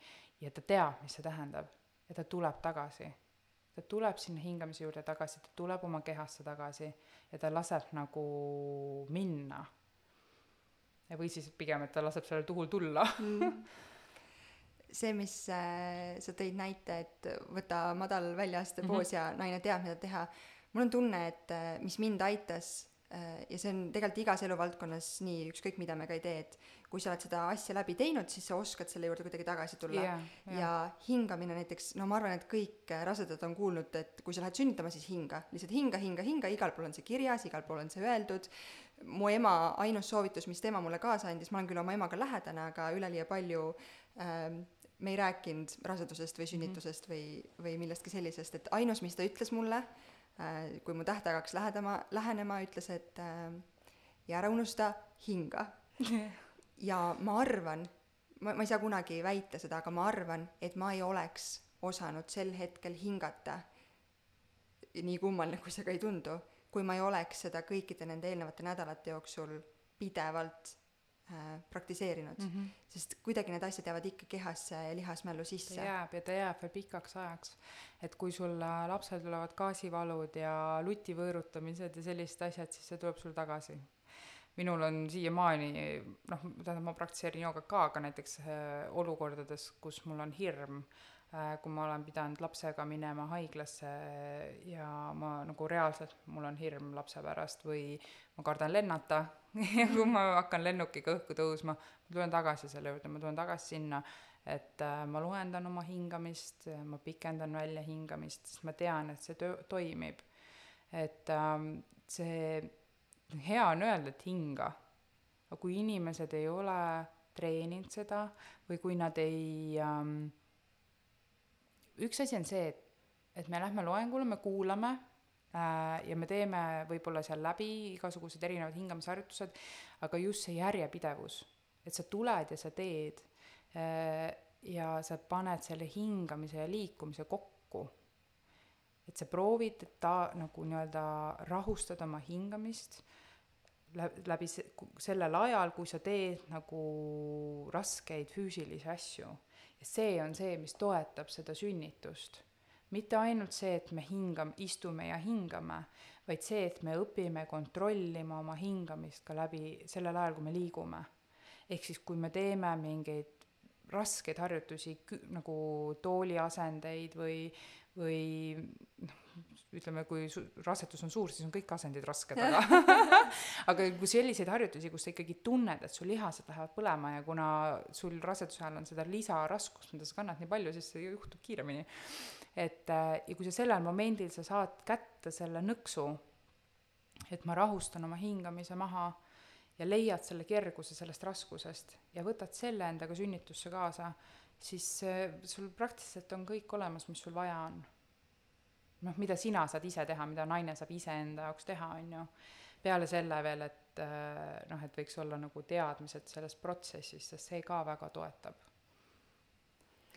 ja ta teab, mis see tähendab ja ta tuleb tagasi ta tuleb sinna hingamise juurde tagasi, ta tuleb oma kehasse tagasi ja ta laseb nagu minna. ja või siis pigem, et ta laseb sellel tuhul tulla. [LAUGHS] see, mis äh, sa tõid näite, et võta madal väljaastepoos mm -hmm. ja naine teab, mida teha, mul on tunne, et äh, mis mind aitas ja see on tegelikult igas eluvaldkonnas nii, ükskõik mida me ka ei tee, et kui sa oled seda asja läbi teinud, siis sa oskad selle juurde kuidagi tagasi tulla Jaa, jaa. ja hingamine näiteks, no ma arvan, et kõik äh, rasedad on kuulnud, et kui sa lähed sünnitama, siis hinga, lihtsalt hinga, hinga, hinga, igal pool on see kirjas, igal pool on see öeldud. mu ema ainus soovitus, mis tema mulle kaasa andis, ma olen küll oma emaga lähedane, aga üleliia palju ähm, me ei rääkinud rasedusest või sünnitusest või, või millestki sellisest, et ainus, mis ta ütles mulle äh,, kui mu tähtaeg hakkas lähedama, lähenema, ütles, et äh, ja ära unusta hinga. [LAUGHS] ja ma arvan, ma, ma ei saa kunagi väita seda, aga ma arvan, et ma ei oleks osanud sel hetkel hingata, nii kummaline kui see ka ei tundu, kui ma ei oleks seda kõikide nende eelnevate nädalate jooksul pidevalt äh, praktiseerinud mm. -hmm. sest kuidagi need asjad jäävad ikka kehasse ja lihasmällu ta sisse. jääb ja ta jääb veel pikaks ajaks. et kui sul äh, lapsel tulevad gaasivalud ja luti võõrutamised ja sellised asjad, siis see tuleb sul tagasi. minul on siiamaani, noh, tähendab, ma praktiseerin joogat ka, aga näiteks äh, olukordades, kus mul on hirm äh,, kui ma olen pidanud lapsega minema haiglasse ja ma nagu reaalselt, mul on hirm lapse pärast või ma kardan lennata [LAUGHS] ja kui ma hakkan lennukiga õhku tõusma, ma tulen tagasi selle juurde, ma tulen tagasi sinna, et äh, ma loendan oma hingamist, ma pikendan välja hingamist, sest ma tean, et see töö toimib. et ähm, see hea on öelda, et hinga. aga kui inimesed ei ole treeninud seda või kui nad ei ähm,, üks asi on see, et, et me lähme loengule, me kuulame äh, ja me teeme võib-olla seal läbi igasugused erinevad hingamisharjutused, aga just see järjepidevus, et sa tuled ja sa teed äh, ja sa paned selle hingamise ja liikumise kokku. et sa proovid ta nagu nii-öelda rahustada oma hingamist läbi se-, sellel ajal, kui sa teed nagu raskeid füüsilisi asju. See on see, mis toetab seda sünnitust. mitte ainult see, et me hingam-, istume ja hingame, vaid see, et me õpime kontrollima oma hingamist ka läbi sellel ajal, kui me liigume. ehk siis, kui me teeme mingeid raskeid harjutusi, nagu tooliasendeid või, või noh, ütleme, kui su-, rasetus on suur, siis on kõik asendid rasked, aga [LAUGHS] aga kui selliseid harjutusi, kus sa ikkagi tunned, et su lihased lähevad põlema ja kuna sul raseduse ajal on seda lisaraskust, mida sa kannad nii palju, siis see juhtub kiiremini. et äh, ja kui sa sellel momendil sa saad kätte selle nõksu, et ma rahustan oma hingamise maha ja leiad selle kerguse sellest raskusest ja võtad selle endaga sünnitusse kaasa, siis äh, sul praktiliselt on kõik olemas, mis sul vaja on noh, mida sina saad ise teha, mida naine saab iseenda jaoks teha, on ju. peale selle veel, et äh, noh, et võiks olla nagu teadmised sellest protsessist, sest see ka väga toetab.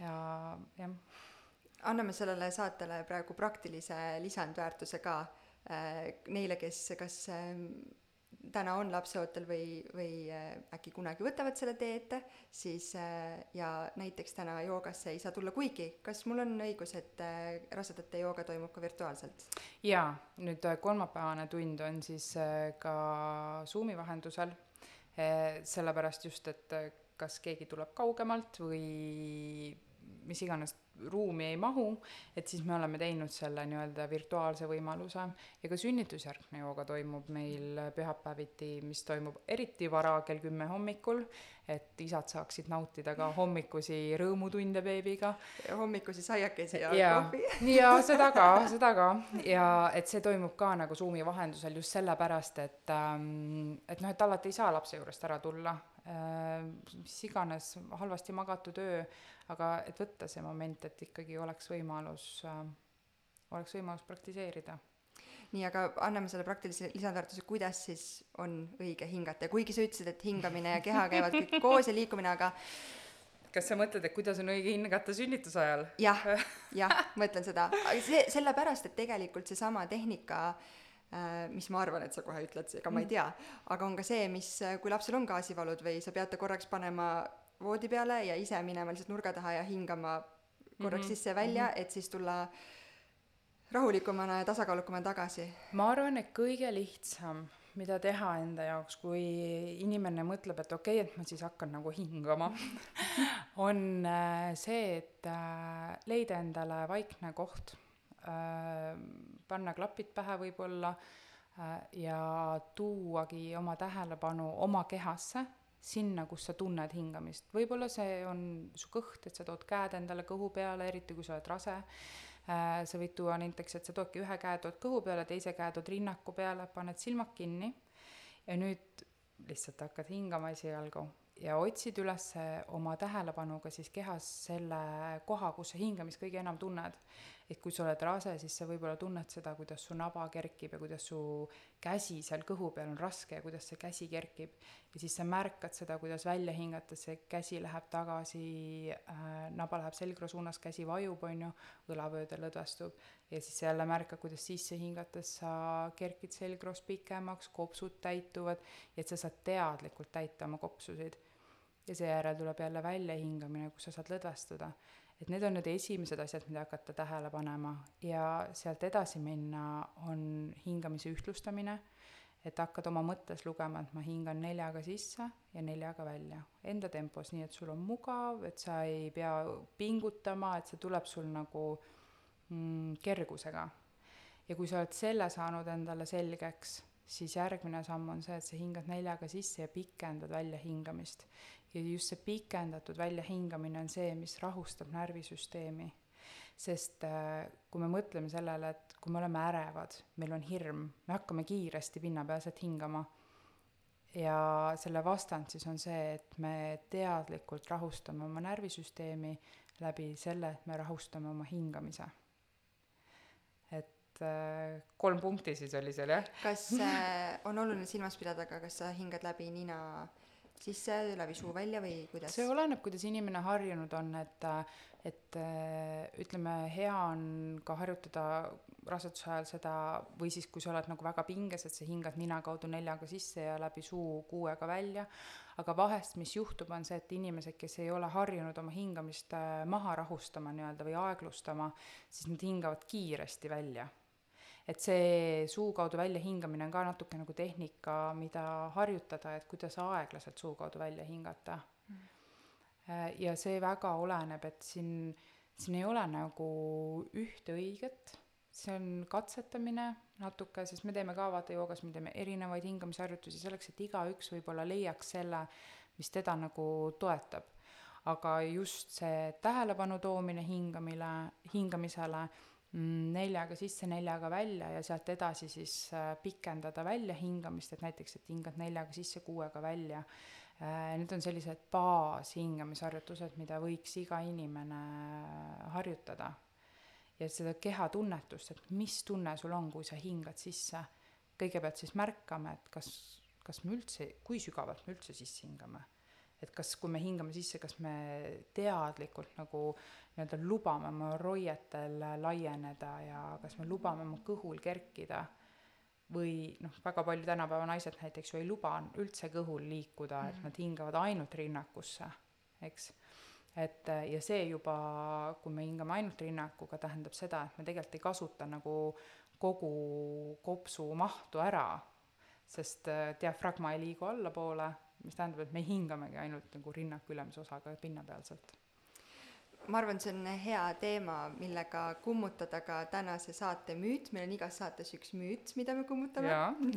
ja jah. anname sellele saatele praegu praktilise lisandväärtuse ka äh, neile, kes kas äh, täna on lapseootel või, või äh, äkki kunagi võtavad selle tee ette, siis äh, ja näiteks täna joogasse ei saa tulla, kuigi kas mul on õigus, et äh, rasedate jooga toimub ka virtuaalselt? jaa, nüüd kolmapäevane tund on siis ka Zoomi vahendusel, sellepärast just, et kas keegi tuleb kaugemalt või mis iganes ruumi ei mahu, et siis me oleme teinud selle nii-öelda virtuaalse võimaluse ja ka sünnitusjärgne jooga toimub meil pühapäeviti, mis toimub eriti vara, kell kümme hommikul, et isad saaksid nautida ka hommikusi rõõmutunde beebiga. hommikusi saiakesi ja, ja kohvi. [LAUGHS] ja seda ka, seda ka ja et see toimub ka nagu Zoomi vahendusel just sellepärast, et ähm, et noh, et alati ei saa lapse juurest ära tulla äh,, mis iganes halvasti magatud öö aga et võtta see moment, et ikkagi oleks võimalus äh,, oleks võimalus praktiseerida nii, aga anname selle praktilise lisandväärtuse, kuidas siis on õige hingata ja kuigi sa ütlesid, et hingamine ja keha käivad kõik [LAUGHS] koos ja liikumine, aga kas sa mõtled, et kuidas on õige hingata sünnituse ajal? jah, [LAUGHS] jah, mõtlen seda, aga see, sellepärast, et tegelikult seesama tehnika äh, mis ma arvan, et sa kohe ütled, ega ma ei mm. tea, aga on ka see, mis, kui lapsel on gaasivalud või sa peate korraks panema voodi peale ja ise minema lihtsalt nurga taha ja hingama korraks mm -hmm. sisse-välja mm, -hmm. et siis tulla rahulikumana ja tasakaalukamana tagasi. ma arvan, et kõige lihtsam, mida teha enda jaoks, kui inimene mõtleb, et okei okay,, et ma siis hakkan nagu hingama [LAUGHS] on äh, see, et äh, leida endale vaikne koht, äh, panna klapid pähe võib-olla ja tuuagi oma tähelepanu oma kehasse sinna, kus sa tunned hingamist. võib-olla see on su kõht, et sa tood käed endale kõhu peale, eriti kui sa oled rase. Äh, sa võid tuua näiteks, et sa toodki ühe käe tood kõhu peale, teise käe tood rinnaku peale, paned silmad kinni ja nüüd lihtsalt hakkad hingama esialgu ja otsid üles oma tähelepanuga siis kehas selle koha, kus sa hingamist kõige enam tunned et kui sa oled rase, siis sa võib-olla tunned seda, kuidas su naba kerkib ja kuidas su käsi seal kõhu peal on raske ja kuidas see käsi kerkib. ja siis sa märkad seda, kuidas välja hingates see käsi läheb tagasi äh,, naba läheb selgroo suunas, käsi vajub, on ju, õlavööde lõdvestub. ja siis jälle märkad, kuidas sisse hingates sa kerkid selgroos pikemaks, kopsud täituvad ja et sa saad teadlikult täita oma kopsusid. Ja seejärel tuleb jälle väljahingamine, kus sa saad lõdvestuda. Et need on need esimesed asjad, mida hakata tähele panema. Ja sealt edasi minna on hingamise ühtlustamine, et hakkad oma mõttes lugema, et ma hingan neljaga sisse ja neljaga välja, enda tempos, nii et sul on mugav, et sa ei pea pingutama, et see tuleb sul nagu mm, kergusega. ja kui sa oled selle saanud endale selgeks, siis järgmine samm on see, et sa hingad neljaga sisse ja pikendad väljahingamist ja just see pikendatud väljahingamine on see, mis rahustab närvisüsteemi. sest äh, kui me mõtleme sellele, et kui me oleme ärevad, meil on hirm, me hakkame kiiresti pinnapealselt hingama ja selle vastand siis on see, et me teadlikult rahustame oma närvisüsteemi läbi selle, et me rahustame oma hingamise. Et äh, kolm punkti siis oli seal, jah? kas äh, on oluline silmas pidada ka, kas sa hingad läbi nina sisse, läbi suu välja või kuidas? see oleneb, kuidas inimene harjunud on, et et äh, ütleme, hea on ka harjutada raseduse ajal seda või siis, kui sa oled nagu väga pinges, et sa hingad nina kaudu neljaga sisse ja läbi suu kuuega välja, aga vahest, mis juhtub, on see, et inimesed, kes ei ole harjunud oma hingamist äh, maha rahustama nii-öelda või aeglustama, siis nad hingavad kiiresti välja et see suu kaudu välja hingamine on ka natuke nagu tehnika, mida harjutada, et kuidas aeglaselt suu kaudu välja hingata. Äh, ja see väga oleneb, et siin, siin ei ole nagu ühte õiget, see on katsetamine natuke, sest me teeme ka vaata joogas, me teeme erinevaid hingamisharjutusi selleks, et igaüks võib-olla leiaks selle, mis teda nagu toetab. aga just see tähelepanu toomine hingamile, hingamisele, mm, neljaga sisse, neljaga välja ja sealt edasi siis äh, pikendada välja hingamist, et näiteks, et hingad neljaga sisse, kuuega välja Äh, need on sellised baashingamisharjutused, mida võiks iga inimene harjutada. ja seda kehatunnetust, et mis tunne sul on, kui sa hingad sisse. kõigepealt siis märkame, et kas, kas me üldse, kui sügavalt me üldse sisse hingame. et kas, kui me hingame sisse, kas me teadlikult nagu nii-öelda lubame oma roietel laieneda ja kas me lubame oma kõhul kerkida või noh, väga palju tänapäeva naised näiteks ju ei luba üldse kõhul liikuda mm, -hmm. et nad hingavad ainult rinnakusse, eks. et ja see juba, kui me hingame ainult rinnakuga, tähendab seda, et me tegelikult ei kasuta nagu kogu kopsu mahtu ära, sest äh, diafragma ei liigu allapoole, mis tähendab, et me hingamegi ainult nagu rinnaku ülemise osaga pinnapealselt ma arvan, see on hea teema, millega kummutada ka tänase saate müüt, meil on igas saates üks müüt, mida me kummutame.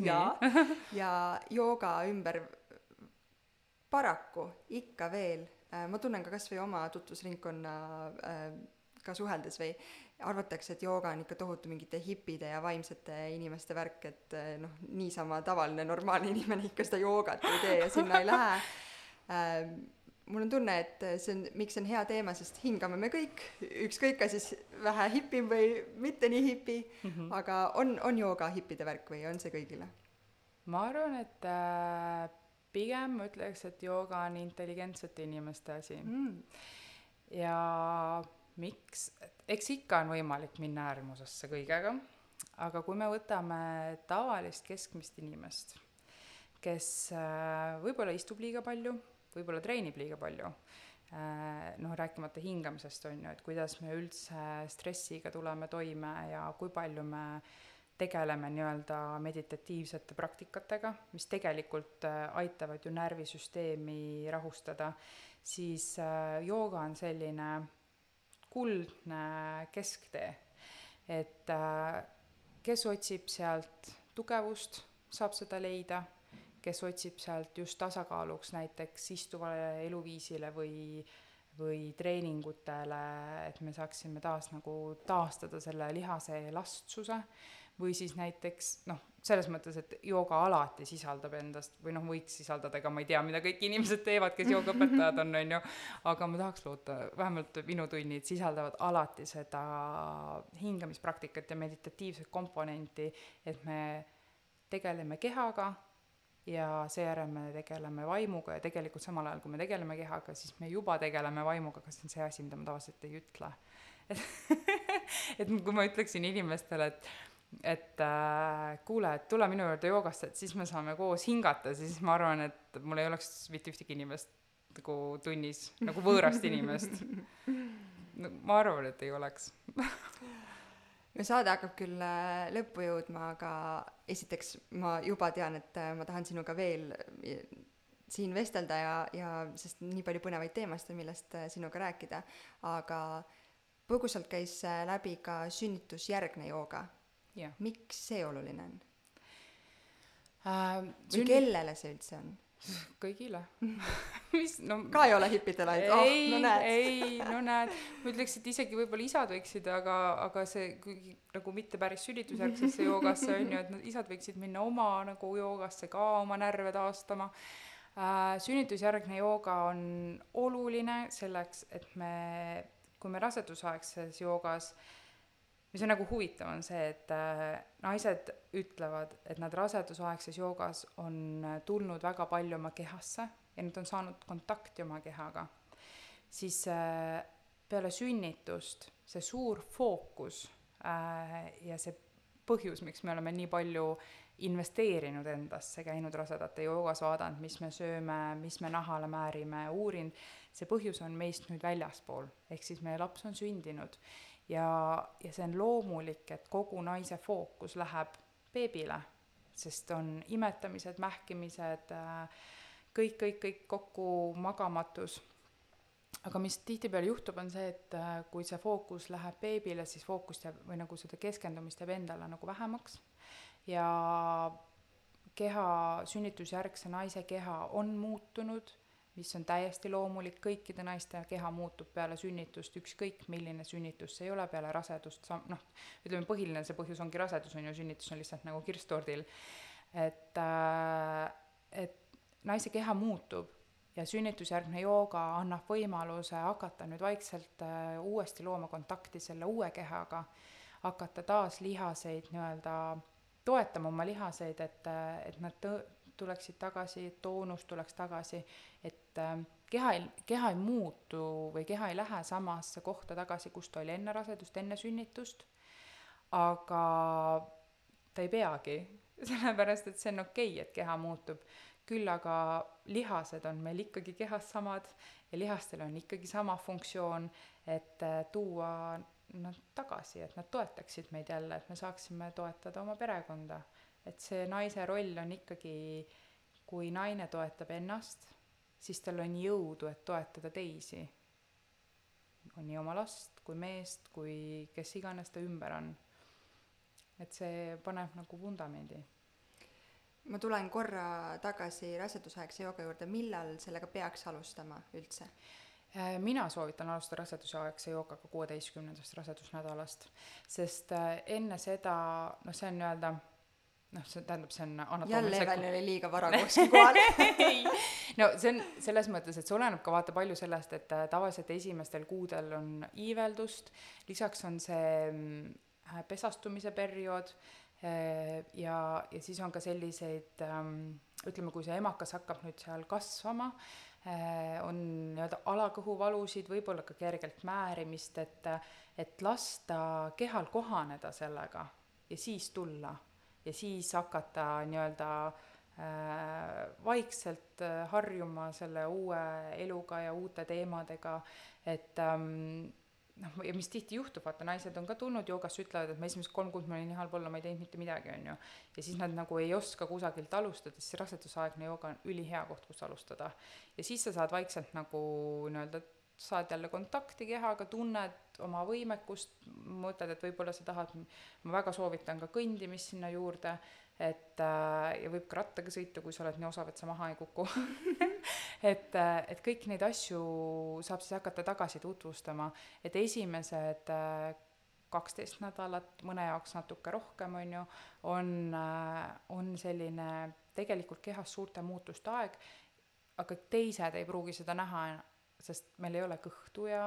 ja, [LAUGHS] ja jooga ümber. Paraku ikka veel, äh, ma tunnen ka kasvõi oma tutvusringkonna äh, ka suheldes või arvatakse, et jooga on ikka tohutu mingite hipide ja vaimsete inimeste värk, et äh, noh, niisama tavaline normaalne inimene ikka seda joogat ei tee ja sinna ei lähe [LAUGHS] mul on tunne, et see on, miks see on hea teema, sest hingame me kõik, ükskõik kas siis vähe hipim või mitte nii hipi mm, -hmm. aga on, on jooga hippide värk või on see kõigile? ma arvan, et äh, pigem ma ütleks, et jooga on intelligentsete inimeste asi mm.. ja miks, eks ikka on võimalik minna äärmusesse kõigega, aga kui me võtame tavalist keskmist inimest, kes äh, võib-olla istub liiga palju võib-olla treenib liiga palju. Äh, noh, rääkimata hingamisest, on ju, et kuidas me üldse stressiga tuleme toime ja kui palju me tegeleme nii-öelda meditatiivsete praktikatega, mis tegelikult äh, aitavad ju närvisüsteemi rahustada, siis äh, jooga on selline kuldne kesktee. et kes otsib sealt tugevust, saab seda leida kes otsib sealt just tasakaaluks näiteks istuvale eluviisile või või treeningutele, et me saaksime taas nagu taastada selle lihase elastsuse, või siis näiteks noh, selles mõttes, et jooga alati sisaldab endast või noh, võiks sisaldada, ega ma ei tea, mida kõik inimesed teevad, kes joogaõpetajad on, on ju, aga ma tahaks loota, vähemalt minu tunnid sisaldavad alati seda hingamispraktikat ja meditatiivset komponenti, et me tegeleme kehaga ja seejärel me tegeleme vaimuga ja tegelikult samal ajal, kui me tegeleme kehaga, siis me juba tegeleme vaimuga, aga see on see asi, mida ma tavaliselt ei ütle. et [LAUGHS] et kui ma ütleksin inimestele, et et äh, kuule, et tule minu juurde joogasse, et siis me saame koos hingata, siis ma arvan, et mul ei oleks mitte ühtegi inimest nagu tunnis, nagu võõrast inimest [LAUGHS] no,. ma arvan, et ei oleks [LAUGHS] no saade hakkab küll äh, lõppu jõudma, aga esiteks ma juba tean, et äh, ma tahan sinuga veel äh, siin vestelda ja, ja sest nii palju põnevaid teemasid on, millest sinuga rääkida, aga põgusalt käis läbi ka sünnitusjärgne jooga. miks see oluline on äh,? või sünni... kellele see üldse on? Kõigile [LAUGHS] mis no ka ei ole hipide laid, oh, ei no näed. ei, no näed, ma ütleks, et isegi võib-olla isad võiksid, aga, aga see kuigi nagu mitte päris sünnitusjärgsesse joogasse on ju, et nad isad võiksid minna oma nagu joogasse ka oma närve taastama äh,. sünnitusjärgne jooga on oluline selleks, et me, kui me rasedusaegses joogas mis on nagu huvitav, on see, et äh, naised ütlevad, et nad rasedusaegses joogas on tulnud väga palju oma kehasse ja nad on saanud kontakti oma kehaga, siis äh, peale sünnitust see suur fookus äh, ja see põhjus, miks me oleme nii palju investeerinud endasse, käinud rasedate joogas, vaadanud, mis me sööme, mis me nahale määrime, uurinud, see põhjus on meist nüüd väljaspool, ehk siis meie laps on sündinud ja, ja see on loomulik, et kogu naise fookus läheb beebile, sest on imetamised, mähkimised äh,, kõik, kõik, kõik kokku magamatus. aga mis tihtipeale juhtub, on see, et äh, kui see fookus läheb beebile, siis fookust jääb või nagu seda keskendumist jääb endale nagu vähemaks ja keha, sünnitusjärgse naise keha on muutunud, mis on täiesti loomulik, kõikide naiste keha muutub peale sünnitust, ükskõik milline sünnitus see ei ole, peale rasedust, sa noh, ütleme põhiline see põhjus ongi rasedus, on ju, sünnitus on lihtsalt nagu kirss tordil. et äh,, et naise keha muutub ja sünnitusjärgne jooga annab võimaluse hakata nüüd vaikselt äh, uuesti looma kontakti selle uue kehaga, hakata taas lihaseid nii-öelda toetama oma lihaseid, et, äh, et nad tõ-, tuleksid tagasi, toonus tuleks tagasi, et äh, keha ei, keha ei muutu või keha ei lähe samasse kohta tagasi, kus ta oli enne rasedust, enne sünnitust, aga ta ei peagi, [LAUGHS] sellepärast et see on okei okay,, et keha muutub küll aga lihased on meil ikkagi kehas samad ja lihastel on ikkagi sama funktsioon, et äh, tuua nad tagasi, et nad toetaksid meid jälle, et me saaksime toetada oma perekonda. Et see naise roll on ikkagi, kui naine toetab ennast, siis tal on jõudu, et toetada teisi. nii oma last kui meest kui kes iganes ta ümber on. et see paneb nagu vundamendi ma tulen korra tagasi rasedusaegse jooga juurde, millal sellega peaks alustama üldse? Äh, mina soovitan alustada rasedusaegse joogaga kuueteistkümnendast rasedusnädalast, sest äh, enne seda, noh, see on nii-öelda noh, see tähendab, see on jälle Evelin oli liiga vara [LAUGHS] kuskil kohal. No see on selles mõttes, et see oleneb ka vaata palju sellest, et äh, tavaliselt esimestel kuudel on iiveldust, lisaks on see mm, pesastumise periood, Äh, ja, ja siis on ka selliseid ähm, ütleme, kui see emakas hakkab nüüd seal kasvama, äh, on nii-öelda alakõhuvalusid, võib-olla ka kergelt määrimist, et, et lasta kehal kohaneda sellega ja siis tulla ja siis hakata nii-öelda äh, vaikselt äh, harjuma selle uue eluga ja uute teemadega, et ähm, noh, ja mis tihti juhtub, vaata naised on ka tulnud joogasse, ütlevad, et ma esimesed kolm kuud ma olin nii halb olla, ma ei teinud mitte midagi, on ju. ja siis nad nagu ei oska kusagilt alustada, siis rasedusaegne jooga on ülihea koht, kus alustada. ja siis sa saad vaikselt nagu nii-öelda, saad jälle kontakti kehaga, tunned oma võimekust, mõtled, et võib-olla sa tahad, ma väga soovitan ka kõndimist sinna juurde, et äh, ja võib ka rattaga sõita, kui sa oled nii osav, et sa maha ei kuku. [LAUGHS] Et, äh, et kõiki neid asju saab siis hakata tagasi tutvustama, et esimesed äh, kaksteist nädalat, mõne jaoks natuke rohkem, on ju, on, on selline tegelikult kehas suurte muutuste aeg, aga teised ei pruugi seda näha sest meil ei ole kõhtu ja,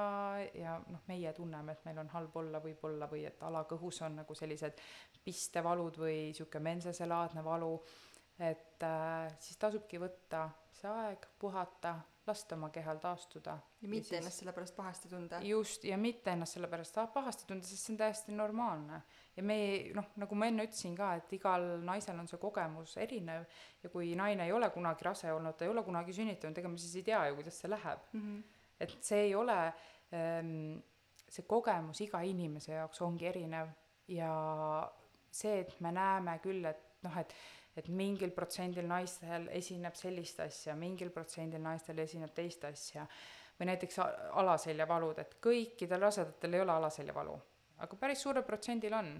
ja noh, meie tunneme, et meil on halb olla võib-olla või et alakõhus on nagu sellised pistevalud või sihuke menseselaadne valu, et äh, siis tasubki võtta see aeg, puhata, lasta oma kehal taastuda. ja mitte ja siis, ennast selle pärast pahasti tunda. just, ja mitte ennast selle pärast pahasti tunda, sest see on täiesti normaalne. ja me noh, nagu ma enne ütlesin ka, et igal naisel on see kogemus erinev ja kui naine ei ole kunagi rase olnud, ta ei ole kunagi sünnitanud, ega me siis ei tea ju, kuidas see läheb mm. -hmm. et see ei ole ähm,, see kogemus iga inimese jaoks ongi erinev ja see, et me näeme küll, et noh, et et mingil protsendil naistel esineb sellist asja, mingil protsendil naistel esineb teist asja, või näiteks alaseljavalud, et kõikidel rasedatel ei ole alaseljavalu, aga päris suurel protsendil on.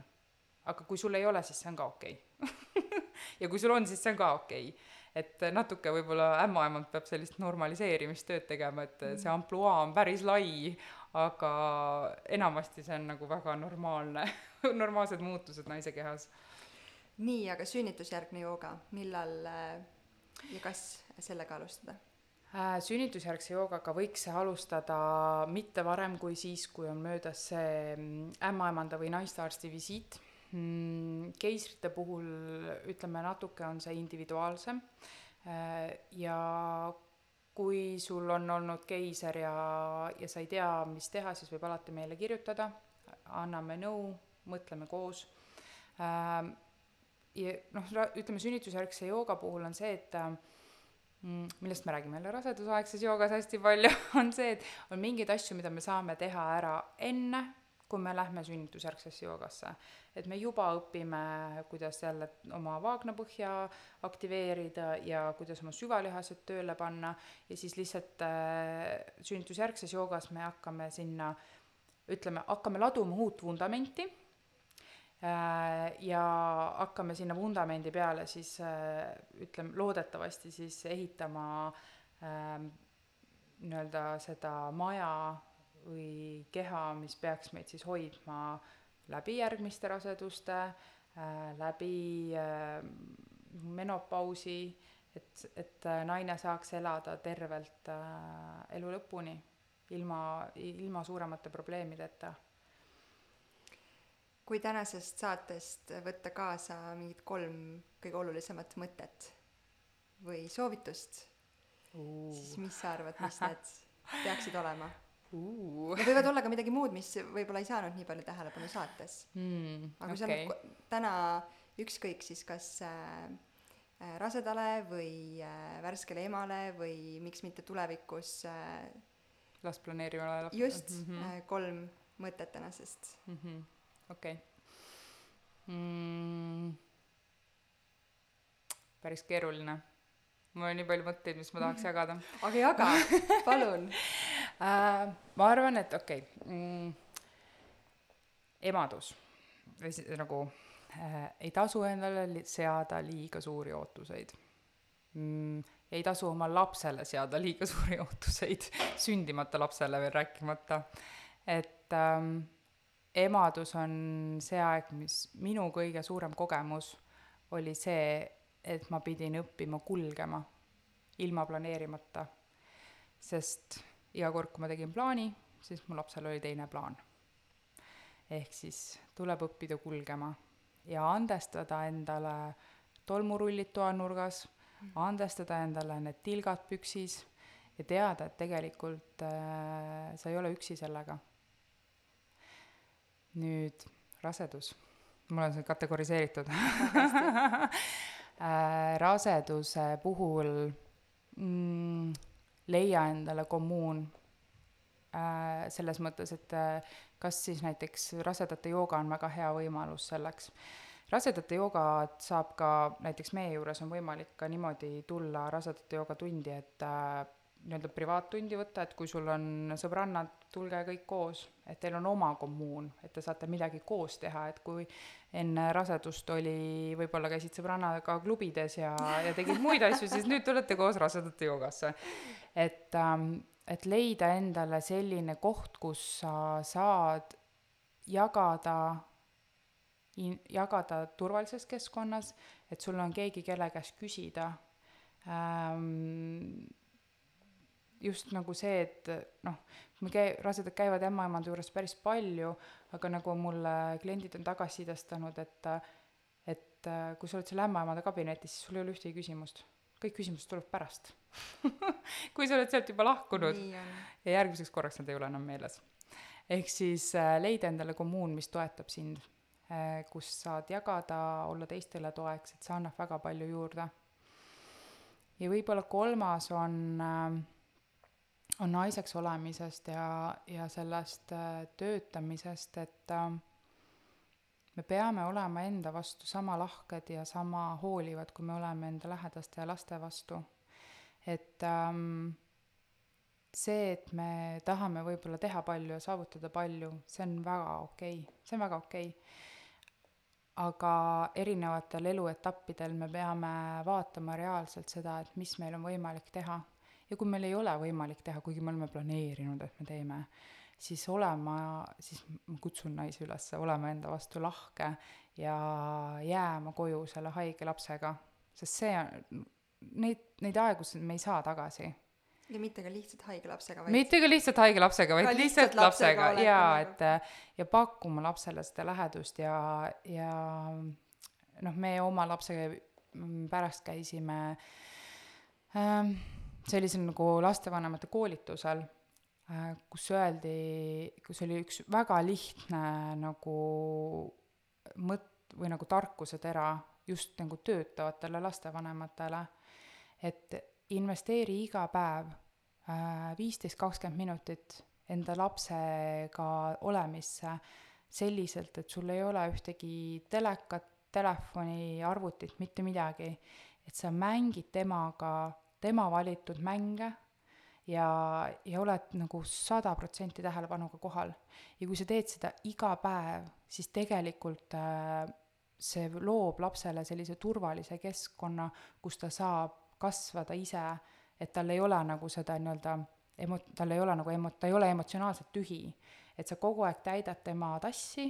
aga kui sul ei ole, siis see on ka okei okay. [LAUGHS] ja kui sul on, siis see on ka okei okay. et natuke võib-olla ämmaemand peab sellist normaliseerimistööd tegema, et see ampluaa on päris lai, aga enamasti see on nagu väga normaalne [LAUGHS] normaalsed muutused naise kehas. Nii, aga sünnitusjärgne jooga, millal äh, ja kas sellega alustada? Äh, sünnitusjärgse joogaga võiks alustada mitte varem kui siis, kui on möödas see mm, ämmaemanda või naistearsti visiit. Mm, keisrite puhul ütleme, natuke on see individuaalsem äh, ja kui sul on olnud keiser ja, ja sa ei tea, mis teha, siis võib alati meile kirjutada, anname nõu, mõtleme koos. Äh, ja noh, ütleme sünnitusjärgse jooga puhul on see, et Mm, millest me räägime jälle rasedusaegses joogas hästi palju, [LAUGHS] on see, et on mingeid asju, mida me saame teha ära enne, kui me lähme sünnitusjärgsesse joogasse. et me juba õpime, kuidas jälle oma vaagnapõhja aktiveerida ja kuidas oma süvalihased tööle panna ja siis lihtsalt äh, sünnitusjärgses joogas me hakkame sinna, ütleme, hakkame laduma uut vundamenti ja hakkame sinna vundamendi peale siis äh, ütleme, loodetavasti siis ehitama ähm, nii-öelda seda maja või keha, mis peaks meid siis hoidma läbi järgmiste raseduste, äh, läbi menopausi, et, et naine saaks elada tervelt elu lõpuni, ilma, ilma suuremate probleemideta kui tänasest saatest võtta kaasa mingid kolm kõige olulisemat mõtet või soovitust uh., siis mis sa arvad, mis need peaksid olema uh.? Need võivad olla ka midagi muud, mis võib-olla ei saanud nii palju tähelepanu saates mm,. aga kui okay. sa nüüd täna ükskõik siis kas äh, rasedale või äh, värskele emale või miks mitte tulevikus äh, last planeerivale lapsele. just mm, -hmm. kolm mõtet tänasest mm. -hmm okei okay. mm,. päris keeruline. mul on nii palju mõtteid, mis ma tahaks jagada. [LAUGHS] aga jaga, palun uh,. [LAUGHS] ma arvan, et okei okay. mm,, emadus või siis nagu äh, ei tasu endale li seada liiga suuri ootuseid mm,. ei tasu oma lapsele seada liiga suuri [LAUGHS] ootuseid, sündimata lapsele veel rääkimata. et ähm, emadus on see aeg, mis minu kõige suurem kogemus oli see, et ma pidin õppima kulgema ilma planeerimata. sest iga kord, kui ma tegin plaani, siis mu lapsel oli teine plaan. ehk siis tuleb õppida kulgema ja andestada endale tolmurullid toanurgas, andestada endale need tilgad püksis ja teada, et tegelikult äh, sa ei ole üksi sellega nüüd rasedus, mul on see kategoriseeritud. [LAUGHS] Äh, raseduse puhul mm, leia endale kommuun äh, selles mõttes, et äh, kas siis näiteks rasedate jooga on väga hea võimalus selleks. rasedate joogat saab ka, näiteks meie juures on võimalik ka niimoodi tulla rasedate joogatundi, et äh, nii-öelda privaattundi võtta, et kui sul on sõbrannad, tulge kõik koos, et teil on oma kommuun, et te saate midagi koos teha, et kui enne rasedust oli, võib-olla käisid sõbrannaga klubides ja, ja tegid muid asju, siis nüüd tulete koos rasedate joogasse. et ähm,, et leida endale selline koht, kus sa saad jagada in-, jagada turvalises keskkonnas, et sul on keegi, kelle käest küsida ähm, just nagu see, et noh, me käi-, rasedad käivad ämmaemanda juures päris palju, aga nagu mulle kliendid on tagasisidestanud, et et kui sa oled seal ämmaemanda kabinetis, siis sul ei ole ühtegi küsimust. kõik küsimused tulevad pärast [LAUGHS] kui sa oled sealt juba lahkunud ja järgmiseks korraks nad ei ole enam meeles. ehk siis äh, leida endale kommuun, mis toetab sind äh,, kus saad jagada, olla teistele toeks, et see annab väga palju juurde. ja võib-olla kolmas on äh, on naiseks olemisest ja, ja sellest äh, töötamisest, et äh, me peame olema enda vastu sama lahked ja sama hoolivad, kui me oleme enda lähedaste ja laste vastu. et ähm, see, et me tahame võib-olla teha palju ja saavutada palju, see on väga okei okay., see on väga okei okay.. aga erinevatel eluetappidel me peame vaatama reaalselt seda, et mis meil on võimalik teha. Ja kui meil ei ole võimalik teha, kuigi me oleme planeerinud, et me teeme, siis olema, siis ma kutsun naisi üles olema enda vastu lahke ja jääma koju selle haige lapsega, sest see on, neid, neid aegu me ei saa tagasi. Ja mitte ka lihtsalt haige lapsega, vaid mitte ka lihtsalt haige lapsega, vaid lihtsalt lihtsalt lapsega lapsega. jaa, et ja pakkuma lapsele seda lähedust ja, ja noh, me oma lapsega pärast käisime ähm, sellisel nagu lastevanemate koolitusel äh,, kus öeldi, kus oli üks väga lihtne nagu mõt- või nagu tarkusetera just nagu töötavatele lastevanematele, et investeeri iga päev viisteist, kakskümmend minutit enda lapsega olemisse selliselt, et sul ei ole ühtegi telekat, telefoni, arvutit, mitte midagi. et sa mängid temaga tema valitud mänge ja, ja oled nagu sada protsenti tähelepanuga kohal. ja kui sa teed seda iga päev, siis tegelikult äh, see loob lapsele sellise turvalise keskkonna, kus ta saab kasvada ise, et tal ei ole nagu seda nii-öelda emo-, tal ei ole nagu emo-, ta ei ole emotsionaalselt tühi. et sa kogu aeg täidad tema tassi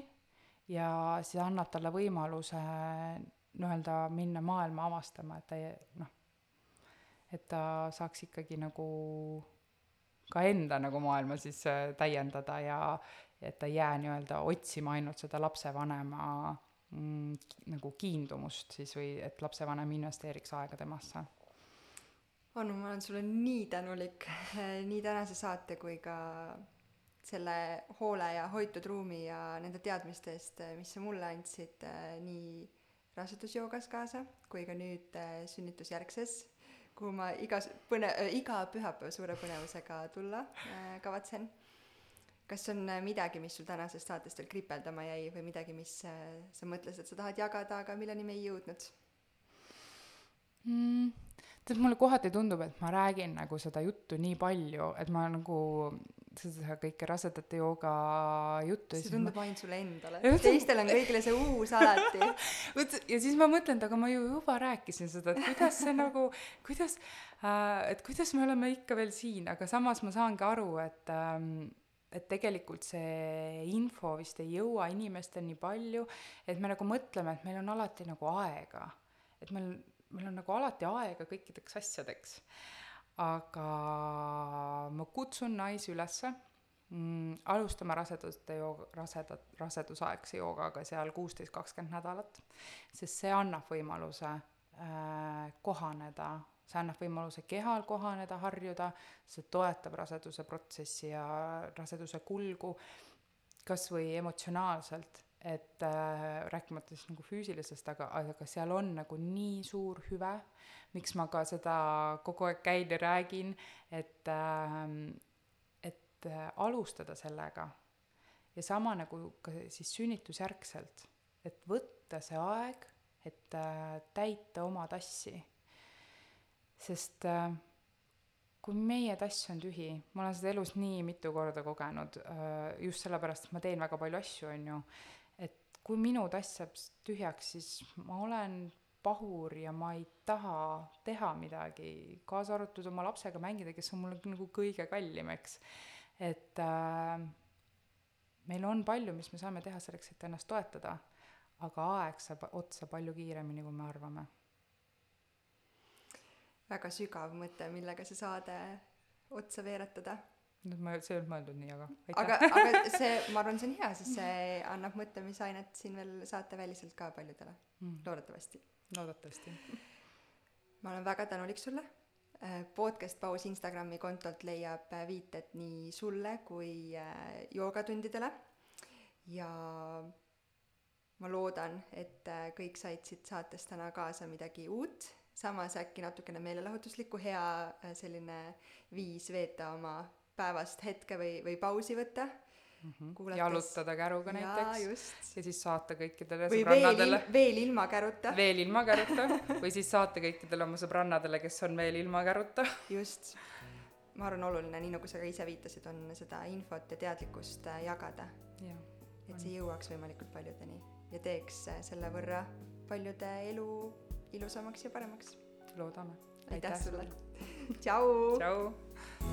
ja see annab talle võimaluse nii-öelda minna maailma avastama, et ta ei noh, et ta saaks ikkagi nagu ka enda nagu maailma siis äh, täiendada ja et ta ei jää nii-öelda otsima ainult seda lapsevanema mm, nagu kiindumust siis või et lapsevanem investeeriks aega temasse. Anu, ma olen sulle nii tänulik [LAUGHS] nii tänase saate kui ka selle hoole ja hoitud ruumi ja nende teadmiste eest, mis sa mulle andsid äh, nii rasedusjoogas kaasa kui ka nüüd äh, sünnitusjärgses, kuhu ma igas põne-, iga pühapäev suure põnevusega tulla äh, kavatsen. kas on äh, midagi, mis sul tänasest saatest veel kripeldama jäi või midagi, mis äh, sa mõtlesid, et sa tahad jagada, aga milleni me ei jõudnud? mm,. tead, mulle kohati tundub, et ma räägin nagu seda juttu nii palju, et ma nagu seda kõike rasedate jooga juttu see tundub ainult sulle endale teistel on kõigile see uus alati. [LAUGHS] vot ja siis ma mõtlen, et aga ma ju juba rääkisin seda, et kuidas see nagu, kuidas äh,, et kuidas me oleme ikka veel siin, aga samas ma saan ka aru, et ähm, et tegelikult see info vist ei jõua inimesteni nii palju, et me nagu mõtleme, et meil on alati nagu aega, et meil, meil on nagu alati aega kõikideks asjadeks. Aga ma kutsun naisi ülesse. Mm, alustama rasedate jooga, rasedat, rasedusaegse joogaga seal kuusteist, kakskümmend nädalat, sest see annab võimaluse äh, kohaneda, see annab võimaluse kehal kohaneda, harjuda, see toetab raseduse protsessi ja raseduse kulgu kas või emotsionaalselt, et äh, rääkimata siis nagu füüsilisest, aga, aga seal on nagu nii suur hüve, miks ma ka seda kogu aeg käin ja räägin, et äh,, et äh, alustada sellega ja sama nagu ka siis sünnitusjärgselt, et võtta see aeg, et äh, täita oma tassi. sest äh, kui meie tass on tühi, ma olen seda elus nii mitu korda kogenud äh,, just sellepärast, et ma teen väga palju asju, on ju, kui minu tass saab tühjaks, siis ma olen pahur ja ma ei taha teha midagi, kaasa arvatud oma lapsega mängida, kes on mulle nagu kõige kallim, eks. et äh, meil on palju, mis me saame teha selleks, et ennast toetada, aga aeg saab otsa palju kiiremini, kui me arvame. väga sügav mõte, millega see saade otsa veeretada. Nüüd ma, see ei olnud mõeldud nii, aga aga aitäh., aga see, ma arvan, see on hea, sest see annab mõtlemisainet siin veel saateväliselt ka paljudele, mm, loodetavasti. loodetavasti. ma olen väga tänulik sulle. podcast Paus Instagrami kontolt leiab viited nii sulle kui äh, joogatundidele ja ma loodan, et äh, kõik said siit saatest täna kaasa midagi uut, samas äkki natukene meelelahutuslikku, hea selline viis veeta oma päevast hetke või, või pausi võtta. Kuulates- jalutada käruga näiteks ja siis saata kõikidele või sõbrannadele veel ilma käruta. veel ilma käruta või siis saata kõikidele oma sõbrannadele, kes on veel ilma käruta. just, ma arvan, oluline, nii nagu sa ka ise viitasid, on seda infot ja teadlikkust äh, jagada, jah, et see jõuaks võimalikult paljudeni. ja teeks selle võrra paljude elu ilusamaks ja paremaks. loodame. aitäh sulle. tšau. tšau.